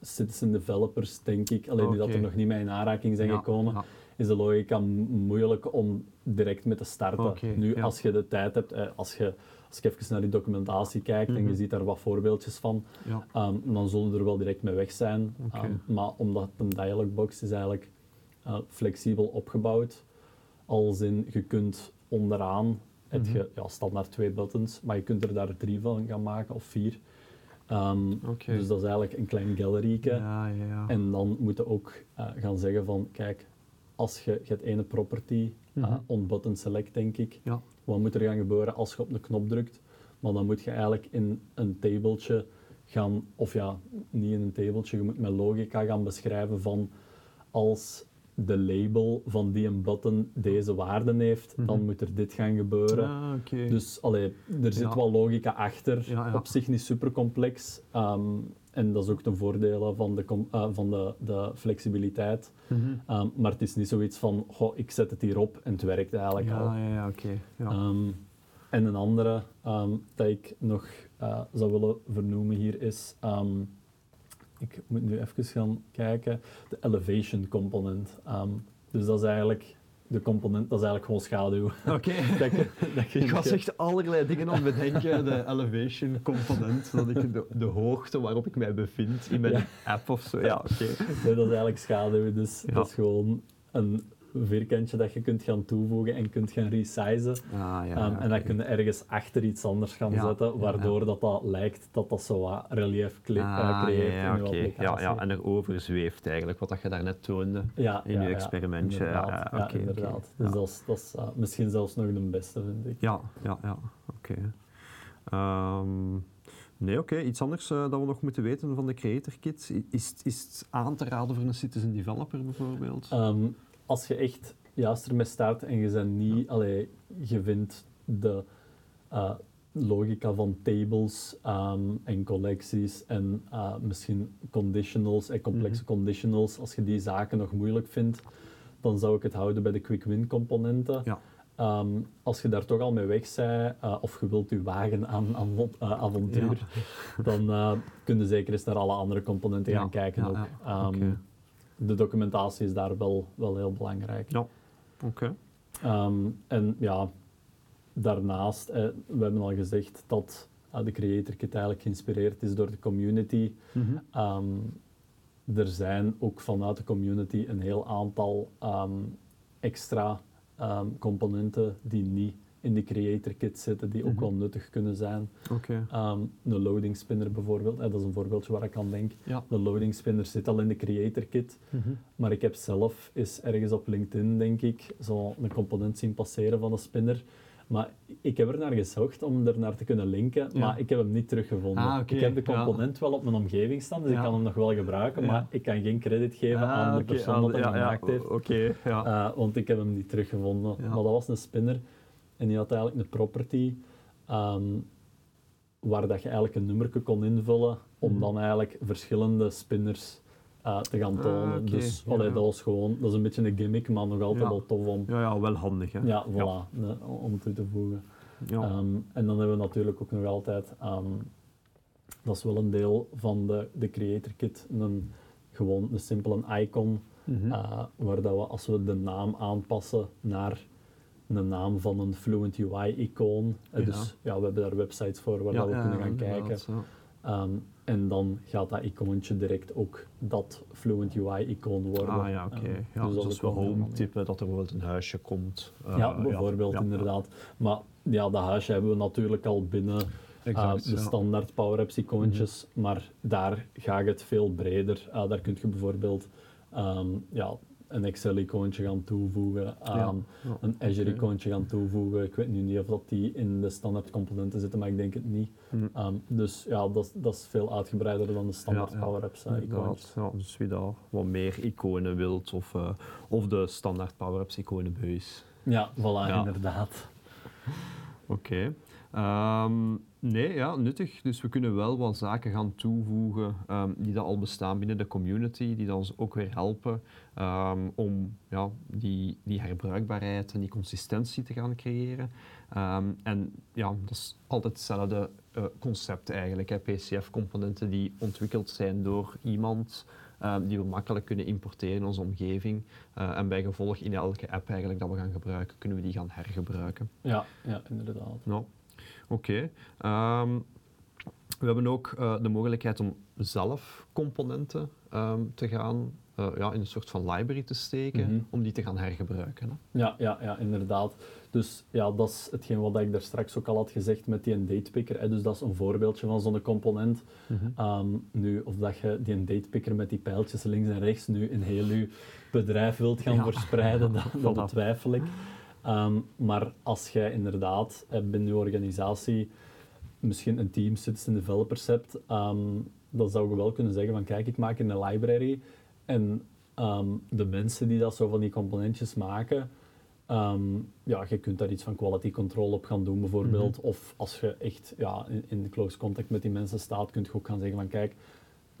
citizen developers, denk ik, alleen die dat er nog niet mee in aanraking zijn Ja, gekomen, ja. is de logica moeilijk om direct mee te starten. Nu, ja. als je de tijd hebt, eh, als je als je even naar die documentatie kijkt en Mhm. je ziet daar wat voorbeeldjes van, Ja. Ehm, dan zullen er wel direct mee weg zijn. Ehm, maar omdat een dialogbox is eigenlijk eh, flexibel opgebouwd. Als in, je kunt onderaan, heb Mhm. je ja, standaard twee buttons, maar je kunt er daar drie van gaan maken of vier. Ehm. Dus dat is eigenlijk een klein galleryke. Ja, ja, ja. En dan moet je ook eh, gaan zeggen van, kijk, als je, je hebt ene property, eh, Mhm. on button select denk ik, Ja. Wat moet er gaan gebeuren als je op de knop drukt? Maar dan moet je eigenlijk in een tabletje gaan, of ja, niet in een tabletje, je moet met logica gaan beschrijven van als de label van die een button deze waarden heeft, dan Mhm. moet er dit gaan gebeuren. Ah. Dus allee, er zit Ja. wel logica achter, Ja, ja. op zich niet super complex. ehm, en dat is ook ten voordele van de, eh, van de, de flexibiliteit. Mhm. Ehm, maar het is niet zoiets van, goh, ik zet het hierop en het werkt eigenlijk al. Ja, ja, oké. Ja. Ehm, en een andere ehm, dat ik nog eh, zou willen vernoemen hier is, ik moet nu even gaan kijken, de elevation component. Dus dat is eigenlijk de component, dat is eigenlijk gewoon schaduw. Oké. <laughs> Ik was echt allerlei dingen aan het bedenken. De elevation component, dat ik de, de hoogte waarop ik mij bevind in mijn Ja. app of zo. Ja, <laughs> oké. Nee, dat is eigenlijk schaduw, dus Ja. dat is gewoon een vierkantje dat je kunt gaan toevoegen en kunt gaan resizen. Ah, ja, Ehm, en dan oké. kun je ergens achter iets anders gaan Ja, zetten, waardoor Dat, dat lijkt dat dat zo wat relief kle- eh, Ah, creëert ja, ja, in. Ja, ja, en erover zweeft eigenlijk, wat dat je daarnet toonde. In je experimentje. Ja, inderdaad. inderdaad. Dus dat is, dat is eh, misschien zelfs nog de beste, vind ik. Ja, ja, ja, oké. Ehm, nee, oké. Iets anders eh, dat we nog moeten weten van de Creator Kit. Is, het- is het aan te raden voor een citizen developer bijvoorbeeld? Ehm, als je echt juist ermee start en je bent niet, allee, je vindt de eh, logica van tables ehm, en collecties en eh, misschien conditionals en complexe Mhm. conditionals, als je die zaken nog moeilijk vindt, dan zou ik het houden bij de quick win componenten. Ja. Ehm, als je daar toch al mee weg bent, eh, of je wilt je wagen aan, aan avon- avontuur, dan eh kun je zeker eens naar alle andere componenten Ja, gaan kijken ja, ook. Ehm. De documentatie is daar wel, wel heel belangrijk. Ja, oké. Ehm, en ja, daarnaast, eh, we hebben al gezegd dat eh, de Creator Kit eigenlijk geïnspireerd is door de community. Mhm. Ehm, er zijn ook vanuit de community een heel aantal ehm, extra componenten die niet in de Creator Kit zitten, die ook Mhm. wel nuttig kunnen zijn. Oké. Ehm, een loading spinner bijvoorbeeld, eh, dat is een voorbeeldje waar ik aan denk. Ja. De loading spinner zit al in de Creator Kit, Mhm. maar ik heb zelf eens ergens op LinkedIn, denk ik, zo een component zien passeren van een spinner. Maar ik heb er naar gezocht om er naar te kunnen linken, Ja. maar ik heb hem niet teruggevonden. Ah, Ik heb de ja. component wel op mijn omgeving staan, dus Ja. ik kan hem nog wel gebruiken, maar ik kan geen credit geven Ah, aan de persoon aan- dat hem ja, ja, gemaakt heeft. Eh, want ik heb hem niet teruggevonden. Maar dat was een spinner en die had eigenlijk een property ehm, waar dat je eigenlijk een nummerke kon invullen om Mhm. dan eigenlijk verschillende spinners eh, te gaan Ah, tonen. Dus ja, allee, ja. dat was gewoon, dat is een beetje een gimmick, maar nog altijd Ja. wel tof om, ja, ja, wel handig, hè. ja, voilà, ne- om toe te voegen. Ja. Ehm, en dan hebben we natuurlijk ook nog altijd, ehm, dat is wel een deel van de, de Creator Kit, een, gewoon een simpele icon Mhm. eh, waar dat we, als we de naam aanpassen naar een naam van een Fluent UI-icoon, eh, Ja. dus ja, we hebben daar websites voor waar Ja, we kunnen gaan kijken. Ehm, en dan gaat dat icoontje direct ook dat Fluent UI-icoon worden. Ah ja, oké. Ehm, ja, dus als we home typen, dat er bijvoorbeeld een huisje komt. eh, ja, bijvoorbeeld inderdaad. Maar ja, dat huisje hebben we natuurlijk al binnen Exact, eh, de ja. standaard Power Apps icoontjes, maar daar ga je het veel breder. Daar kun je bijvoorbeeld ehm, ja, een Excel-icoontje gaan toevoegen, ja, een. Azure-icoontje gaan toevoegen. Ik weet nu niet of dat die in de standaard componenten zitten, maar ik denk het niet. Hm. Ehm, dus ja, dat, is- dat is veel uitgebreider dan de standaard Ja, Power Apps eh, icoontjes. Ja, dus wie daar wat meer iconen wilt, of, eh, of de standaard Power-Apps iconenbuis. Ja, voilà, Ja. inderdaad. Oké. Ehm, nee, ja, nuttig. Dus we kunnen wel wat zaken gaan toevoegen ehm, die dat al bestaan binnen de community, die dan ons ook weer helpen ehm, om ja, die, die herbruikbaarheid en die consistentie te gaan creëren. En ja, dat is altijd hetzelfde eh, concept eigenlijk. PCF-componenten die ontwikkeld zijn door iemand die we makkelijk kunnen importeren in onze omgeving. Eh, en bij gevolg in elke app eigenlijk dat we gaan gebruiken, kunnen we die gaan hergebruiken. Ja, ja, inderdaad. Ja, oké. Ehm, we hebben ook eh, de mogelijkheid om zelf componenten ehm, te gaan eh, ja, in een soort van library te steken, Mhm. om die te gaan hergebruiken. Hè. Ja, ja, ja, inderdaad. Dus ja, dat is hetgeen wat ik daar straks ook al had gezegd met die datepicker. Hè. Dus dat is een voorbeeldje van zo'n component. Ehm, nu, of dat je die datepicker met die pijltjes links en rechts nu in heel je bedrijf wilt gaan Ja. verspreiden, <laughs> dat, dat betwijfel ik. Ehm, maar als jij inderdaad eh, binnen je organisatie misschien een team citizen developers hebt, ehm, dan zou je wel kunnen zeggen van kijk, ik maak een library en ehm, de mensen die dat zo van die componentjes maken, ja, je kunt daar iets van quality control op gaan doen bijvoorbeeld. Of als je echt ja, in, in close contact met die mensen staat, kun je ook gaan zeggen van kijk,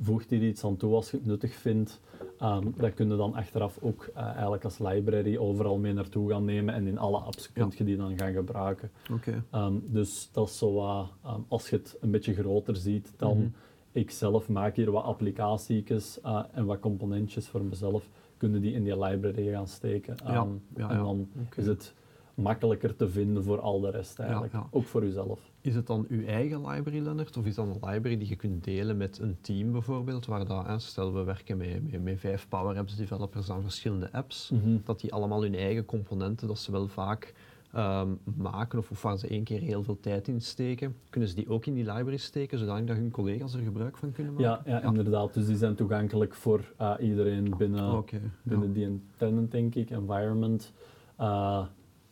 voeg hier iets aan toe als je het nuttig vindt. Ehm, dat kun je dan achteraf ook eh, eigenlijk als library overal mee naartoe gaan nemen en in alle apps kun je die dan gaan gebruiken. Oké. Ehm, dus dat is zo wat, ehm, als je het een beetje groter ziet, dan Mhm. ik zelf maak hier wat applicaties en wat componentjes voor mezelf. kunnen die in die library gaan steken. Ja, ja, en ja. dan is het makkelijker te vinden voor al de rest eigenlijk. Ook voor uzelf. Is het dan uw eigen library, Lennart? Of is dat een library die je kunt delen met een team bijvoorbeeld? Waar dat, stel we werken met, met, met vijf Power Apps developers aan verschillende apps. Dat die allemaal hun eigen componenten, dat ze wel vaak ehm, maken of, of waar ze één keer heel veel tijd in steken, kunnen ze die ook in die library steken, zodat dat hun collega's er gebruik van kunnen maken? Ja, ja, inderdaad. Dus die zijn toegankelijk voor eh, iedereen binnen, binnen ja. die tenant, denk ik, environment. Eh,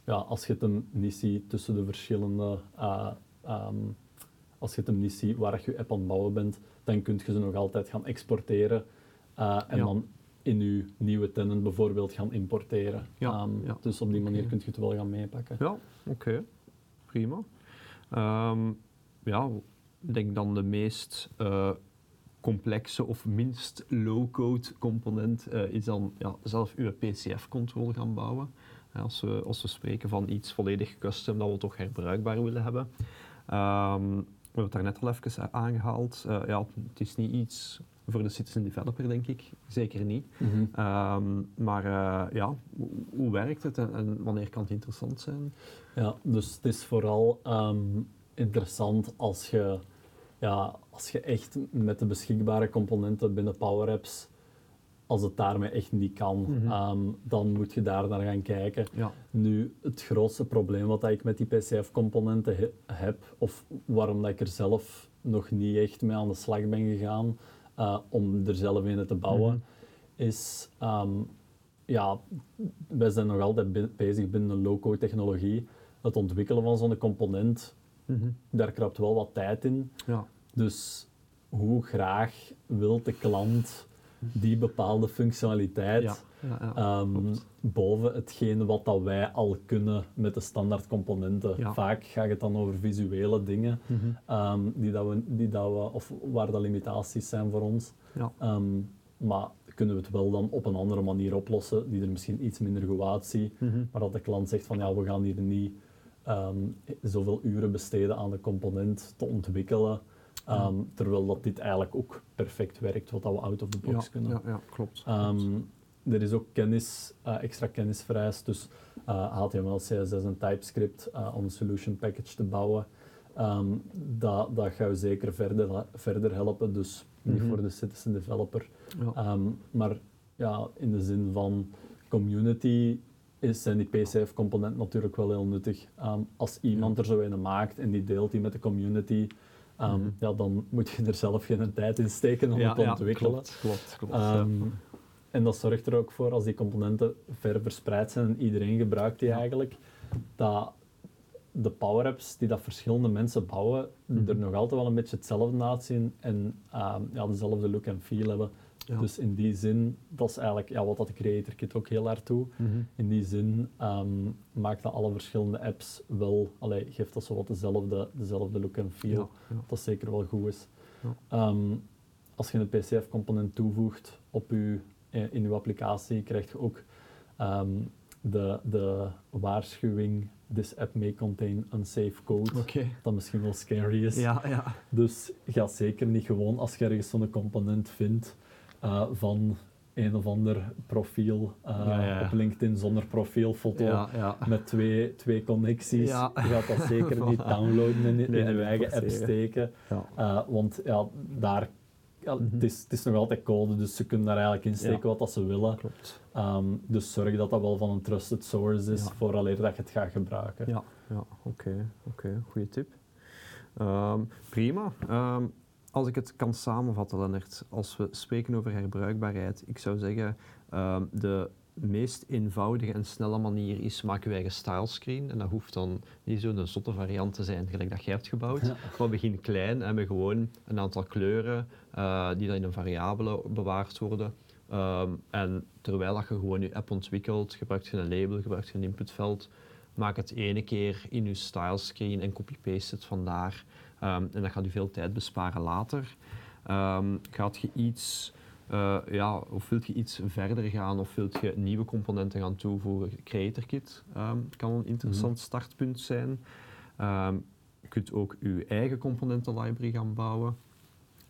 ja, als je het hem niet ziet tussen de verschillende... eh, ehm, als je het hem niet ziet waar je je app aan het bouwen bent, dan kun je ze nog altijd gaan exporteren eh, en Ja. dan in je nieuwe tenant bijvoorbeeld gaan importeren. Ja, Ehm, ja. Dus op die manier Oké. kun je het wel gaan meepakken. Ja, oké. Prima. Ehm, ja, ik denk dan de meest eh, complexe of minst low-code component eh, is dan ja, zelf uw PCF-controle gaan bouwen. Als, we, als we spreken van iets volledig custom dat we toch herbruikbaar willen hebben. Ehm, we hebben het daar net al even aangehaald. Eh, ja, het is niet iets voor de citizen developer, denk ik. Zeker niet. Mhm. Ehm, maar eh, ja, hoe, hoe werkt het en, en wanneer kan het interessant zijn? Ja, dus het is vooral ehm, interessant als je, ja, als je echt met de beschikbare componenten binnen Power Apps, als het daarmee echt niet kan, Mhm. ehm, dan moet je daar naar gaan kijken. Ja. Nu, het grootste probleem wat ik met die PCF-componenten he- heb, of waarom dat ik er zelf nog niet echt mee aan de slag ben gegaan eh, om er zelf een te bouwen, Mhm. is, ehm, ja, wij zijn nog altijd be- bezig binnen de low-code technologie. Het ontwikkelen van zo'n component, Mhm. daar krapt wel wat tijd in. Ja. Dus hoe graag wil de klant die bepaalde functionaliteit klopt. boven hetgene wat dat wij al kunnen met de standaard componenten. Vaak gaat het dan over visuele dingen Mhm. ehm, die dat we, die dat we, of waar dat limitaties zijn voor ons. Ehm, maar kunnen we het wel dan op een andere manier oplossen, die er misschien iets minder goed uitziet, Mhm. maar dat de klant zegt van ja, we gaan hier niet zoveel uren besteden aan de component te ontwikkelen, ehm, terwijl dat dit eigenlijk ook perfect werkt, wat dat we out of the box ja, kunnen. ja, ja, klopt. Ehm, er is ook kennis, eh, extra kennis vereist, dus eh, HTML, CSS en TypeScript eh, om een solution package te bouwen. Ehm, dat, dat gaat je zeker verder, verder helpen, dus niet Mhm. voor de citizen developer. Maar ja, in de zin van community is, zijn die PCF-componenten natuurlijk wel heel nuttig. Als iemand er zo een maakt en die deelt die met de community, ehm, Mhm. ja, dan moet je er zelf geen tijd in steken om ja, het te ontwikkelen. klopt, klopt, klopt. Ehm. En dat zorgt er ook voor, als die componenten ver verspreid zijn en iedereen gebruikt die eigenlijk, dat de power apps die dat verschillende mensen bouwen, Mhm. er nog altijd wel een beetje hetzelfde uitzien en ehm, ja, dezelfde look en feel hebben. Ja. Dus in die zin, dat is eigenlijk ja, wat dat de Creator Kit ook heel hard doet. Mhm. In die zin ehm, maakt dat alle verschillende apps wel, allee, geeft dat zo wat dezelfde, dezelfde look en feel. Ja, ja. Dat zeker wel goed is. Ehm, als je een PCF-component toevoegt op je, eh, in je applicatie, krijg je ook ehm, de, de waarschuwing: This app may contain unsafe code. Oké. Dat misschien wel scary is. Ja, ja. Dus ga zeker niet gewoon als je ergens zo'n component vindt eh, van een of ander profiel eh, Ja, ja, ja. op LinkedIn zonder profielfoto Ja, met twee, twee connecties. Je gaat dat zeker niet <laughs> downloaden en in, Nee, in je niet eigen app steken. Eh, want ja, daar, Mhm. het, is, het is nog altijd code, dus ze kunnen daar eigenlijk insteken wat dat ze willen. Klopt. Ehm, dus zorg dat dat wel van een trusted source is, Ja. vooraleer dat je het gaat gebruiken. Ja, ja oké, oké, goede tip. Ehm, prima. Ehm, als ik het kan samenvatten, Lennart, als we spreken over herbruikbaarheid, ik zou zeggen, ehm, de meest eenvoudige en snelle manier is maken wij een stylescreen. En dat hoeft dan niet zo'n zotte variant te zijn, gelijk dat jij hebt gebouwd. Ja. Maar begin klein en gewoon een aantal kleuren eh, die dan in een variabele bewaard worden. Ehm, en terwijl dat je gewoon je app ontwikkelt, gebruikt je een label, gebruikt je een inputveld, maak het ene keer in je stylescreen en copy-paste het vandaar. Ehm, en dat gaat je veel tijd besparen later. Ehm, gaat je iets, eh, ja, of wilt je iets verder gaan of wilt je nieuwe componenten gaan toevoegen? Creator Kit ehm, kan een interessant startpunt zijn. Je kunt ook je eigen componentenlibrary gaan bouwen.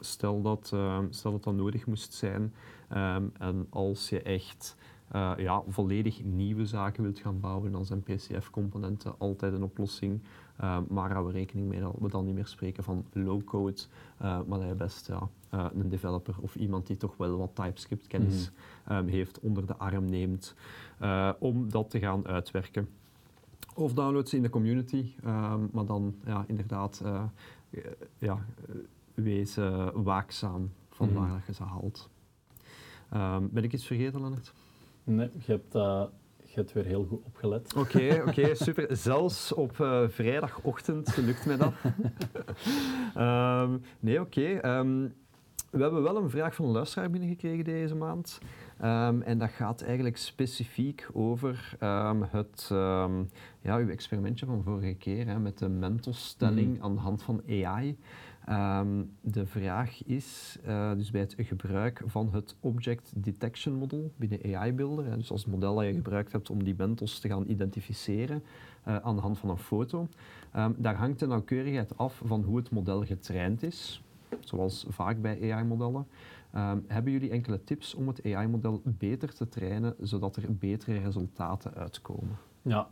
Stel dat, stel dat dat nodig moest zijn. En als je echt eh, ja, volledig nieuwe zaken wilt gaan bouwen, dan zijn PCF-componenten altijd een oplossing. Ehm, maar houden we rekening mee dat we dan niet meer spreken van low-code, eh, maar dat je best ja, eh, een developer of iemand die toch wel wat TypeScript-kennis ehm, heeft onder de arm neemt om dat te gaan uitwerken. Of download ze in de community, maar dan ja, inderdaad ja, wees waakzaam van Mhm. waar je ze haalt. ben ik iets vergeten, Lennart? Nee, je hebt, eh, je hebt weer heel goed opgelet. Oké, oké, super. Zelfs op eh, vrijdagochtend lukt mij dat. <laughs> Ehm, nee, oké. Ehm, we hebben wel een vraag van een luisteraar binnengekregen deze maand. Ehm, en dat gaat eigenlijk specifiek over het, ja, uw experimentje van vorige keer hè, met de Mentos-stelling Mhm. aan de hand van AI. Ehm, de vraag is, eh, dus bij het gebruik van het Object Detection Model binnen AI Builder, dus als model dat je gebruikt hebt om die bentos te gaan identificeren eh, aan de hand van een foto, ehm, daar hangt de nauwkeurigheid af van hoe het model getraind is, zoals vaak bij AI-modellen. Ehm, hebben jullie enkele tips om het AI-model beter te trainen, zodat er betere resultaten uitkomen? Ja.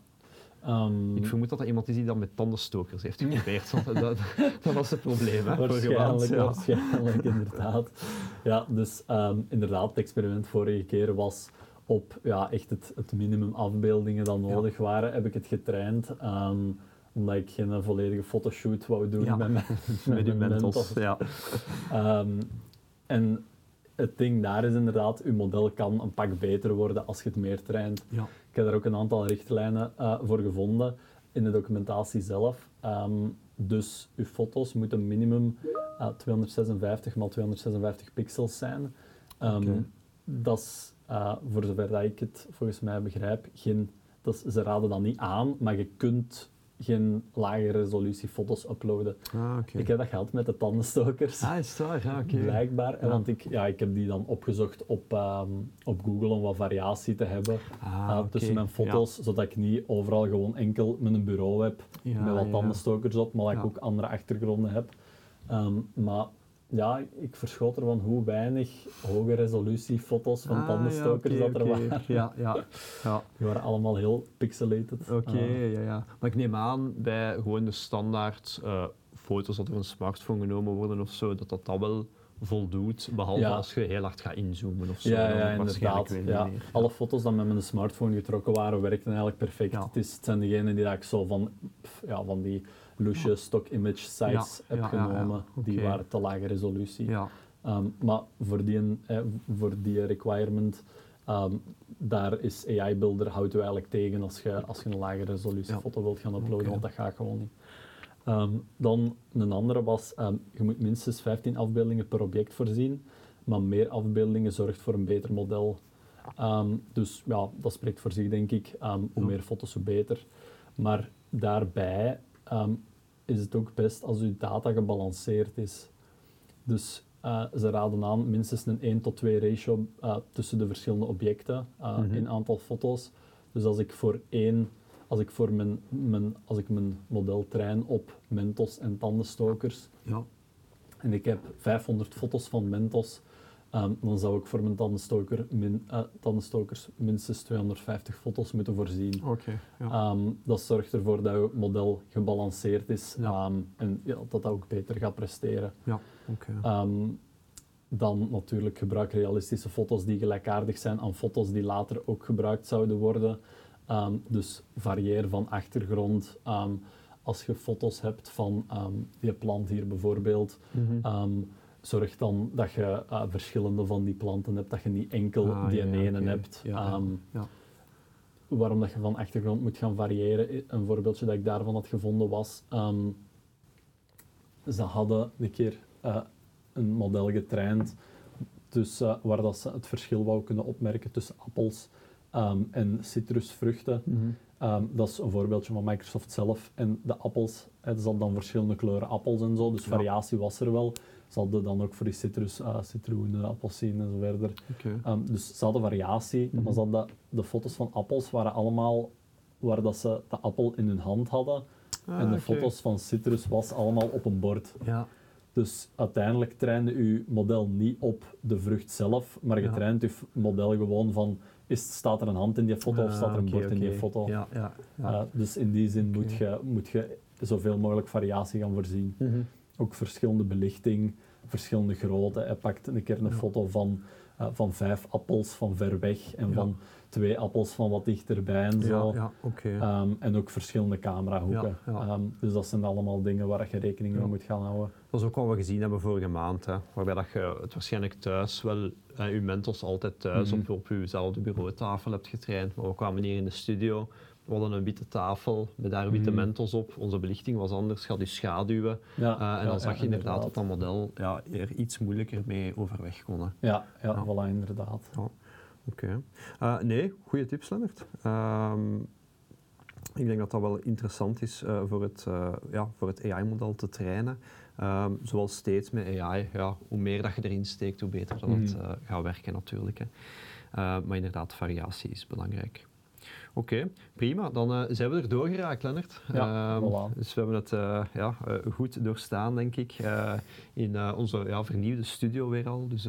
Ehm, Ik vermoed dat er iemand is die dat met tandenstokers heeft geprobeerd, want dat, <laughs> dat was het probleem. Hè, Waarschijnlijk, ja. waarschijnlijk, inderdaad. Ja, dus ehm, inderdaad, het experiment vorige keer was op ja, echt het, het minimum afbeeldingen dat Ja. nodig waren, heb ik het getraind. ehm, omdat ik geen volledige fotoshoot wou doen Ja. met mijn, <laughs> Met mentos. Ja. En het ding daar is inderdaad, uw model kan een pak beter worden als je het meer traint. Ja. Ik heb daar ook een aantal richtlijnen eh, voor gevonden in de documentatie zelf. Ehm, dus uw foto's moeten minimum eh, 256 x 256 pixels zijn. Ehm. Dat is, eh, voor zover dat ik het volgens mij begrijp, geen, dat is, ze raden dat niet aan, maar je kunt geen lage resolutie foto's uploaden. Ah. Ik heb dat gehad met de tandenstokers. Ah, is waar? Ja, oké. Blijkbaar. Ja. Want ik, ja, ik heb die dan opgezocht op, ehm, op Google om wat variatie te hebben Ah, eh, tussen mijn foto's, zodat ik niet overal gewoon enkel mijn bureau heb met wat tandenstokers op, maar dat ik ook andere achtergronden heb. Ehm, maar ja, ik verschoot ervan hoe weinig hoge resolutie foto's van Ah, tandenstokers ja, dat er waren. Ja, ja. ja. Die waren allemaal heel pixelated. Oké, Eh, ja, ja. Maar ik neem aan bij gewoon de standaard eh, foto's dat door een smartphone genomen worden of zo, dat dat, dat wel voldoet, behalve Ja. als je heel hard gaat inzoomen of zo. Ja, ja inderdaad. weer Ja. meer. Alle foto's die met mijn smartphone getrokken waren, werkten eigenlijk perfect. Het, is, het zijn degenen die dat ik zo van, pff, ja, van die loesje stock image sites Ja, heb ja, genomen. Die waren te lage resolutie. Ja, Ehm, maar voor die, eh, voor die requirement, ehm, daar is AI Builder houdt u eigenlijk tegen als je, als je een lage resolutie foto wilt gaan uploaden, want dat gaat gewoon niet. Ehm, dan een andere was, je moet minstens 15 afbeeldingen per object voorzien, maar meer afbeeldingen zorgt voor een beter model. Dus ja, dat spreekt voor zich, denk ik. Hoe meer foto's, hoe beter. Maar daarbij ehm, is het ook best als uw data gebalanceerd is. Dus eh, ze raden aan minstens een 1 tot 2 ratio eh, tussen de verschillende objecten uh, Mhm. in aantal foto's. Dus als ik voor één, als ik voor mijn, mijn, als ik mijn model train op Mentos en tandenstokers ja. en ik heb 500 foto's van Mentos, ehm, dan zou ik voor mijn tandenstoker min, eh, tandenstokers minstens 250 foto's moeten voorzien. Oké. ja. Ehm, dat zorgt ervoor dat je model gebalanceerd is Ja. ehm, en ja, dat dat ook beter gaat presteren. ja, oké. Dan natuurlijk gebruik realistische foto's die gelijkaardig zijn aan foto's die later ook gebruikt zouden worden. Dus varieer van achtergrond. Als je foto's hebt van die plant hier bijvoorbeeld, Mhm. Zorg dan dat je eh, verschillende van die planten hebt, dat je niet enkel Ah, die ja, ene hebt. Ja, Ehm, ja. waarom dat je van achtergrond moet gaan variëren. Een voorbeeldje dat ik daarvan had gevonden was, ehm, ze hadden een keer eh, een model getraind tussen, eh, waar dat ze het verschil wou kunnen opmerken tussen appels ehm, en citrusvruchten. Mhm. Dat is een voorbeeldje van Microsoft zelf. En de appels, ze hadden dan verschillende kleuren appels en zo, dus variatie was er wel. Ze hadden dan ook voor die citrus, eh citroenen, appelsien en zo verder. Ehm, dus ze hadden variatie, Mhm. maar ze hadden, de foto's van appels waren allemaal waar dat ze de appel in hun hand hadden. Ah, en de foto's van citrus was allemaal op een bord. Ja. Dus uiteindelijk trainde je model niet op de vrucht zelf, maar je Ja. traint je model gewoon van, is, staat er een hand in die foto of Ah, staat er een bord in die foto? Ja, ja, ja. Uh, dus in die zin moet, je, moet je zoveel mogelijk variatie gaan voorzien. Mhm. Ook verschillende belichting, verschillende grootte. Hij pakt een keer een foto van, uh, van vijf appels van ver weg en van twee appels van wat dichterbij en zo. Ja, ja, oké. Ehm, en ook verschillende camerahoeken. Ja. Ehm, dus dat zijn allemaal dingen waar je rekening mee moet gaan houden. Dat is ook wat we gezien hebben vorige maand, hè, waarbij dat je het waarschijnlijk thuis wel, eh, je mentos altijd thuis Mhm. op, op jezelfde bureautafel hebt getraind, maar we kwamen hier in de studio, we hadden een witte tafel met daar witte Mhm. mentos op, onze belichting was anders, had je schaduwen Ja, eh, en dan ja, zag je inderdaad dat dat model ja, er iets moeilijker mee overweg kon. hè. Ja, ja, Ja. voilà, inderdaad. Oké. Eh, nee, goede tips, Lennart. Ehm, ik denk dat dat wel interessant is eh, voor het, ja, voor het AI-model te trainen. Ehm, zoals steeds met AI, ja, hoe meer dat je erin steekt, hoe beter dat het eh, gaat werken natuurlijk. Hè. Maar inderdaad, variatie is belangrijk. Oké, prima. Dan eh, zijn we er doorgeraakt, Lennart. Ja, Ehm, voilà. Dus we hebben het eh, ja, eh, goed doorstaan, denk ik, in onze ja, vernieuwde studio weer al. Dus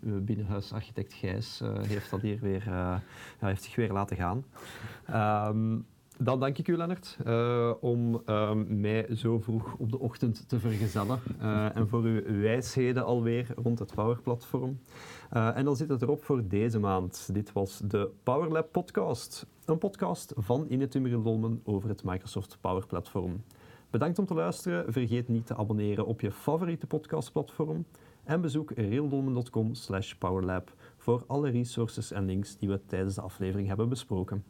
uw binnenhuisarchitect Gijs heeft dat hier weer, ja, heeft zich weer laten gaan. Ehm, dan dank ik u, Lennart, om ehm, mij zo vroeg op de ochtend te vergezellen en voor uw wijsheden alweer rond het Power-platform. En dan zit het erop voor deze maand. Dit was de PowerLab podcast, een podcast van Inetum Dolmen over het Microsoft Power Platform. Bedankt om te luisteren. Vergeet niet te abonneren op je favoriete podcastplatform. En bezoek realdolmen.com slash powerlab voor alle resources en links die we tijdens de aflevering hebben besproken.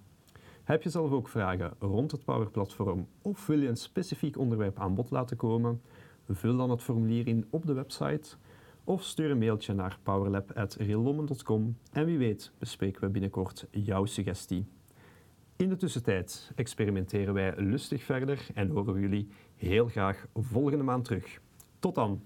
Heb je zelf ook vragen rond het Power Platform of wil je een specifiek onderwerp aan bod laten komen? Vul dan het formulier in op de website of stuur een mailtje naar powerlab.realdolmen.com en wie weet bespreken we binnenkort jouw suggestie. In de tussentijd experimenteren wij lustig verder en horen we jullie heel graag volgende maand terug. Tot dan!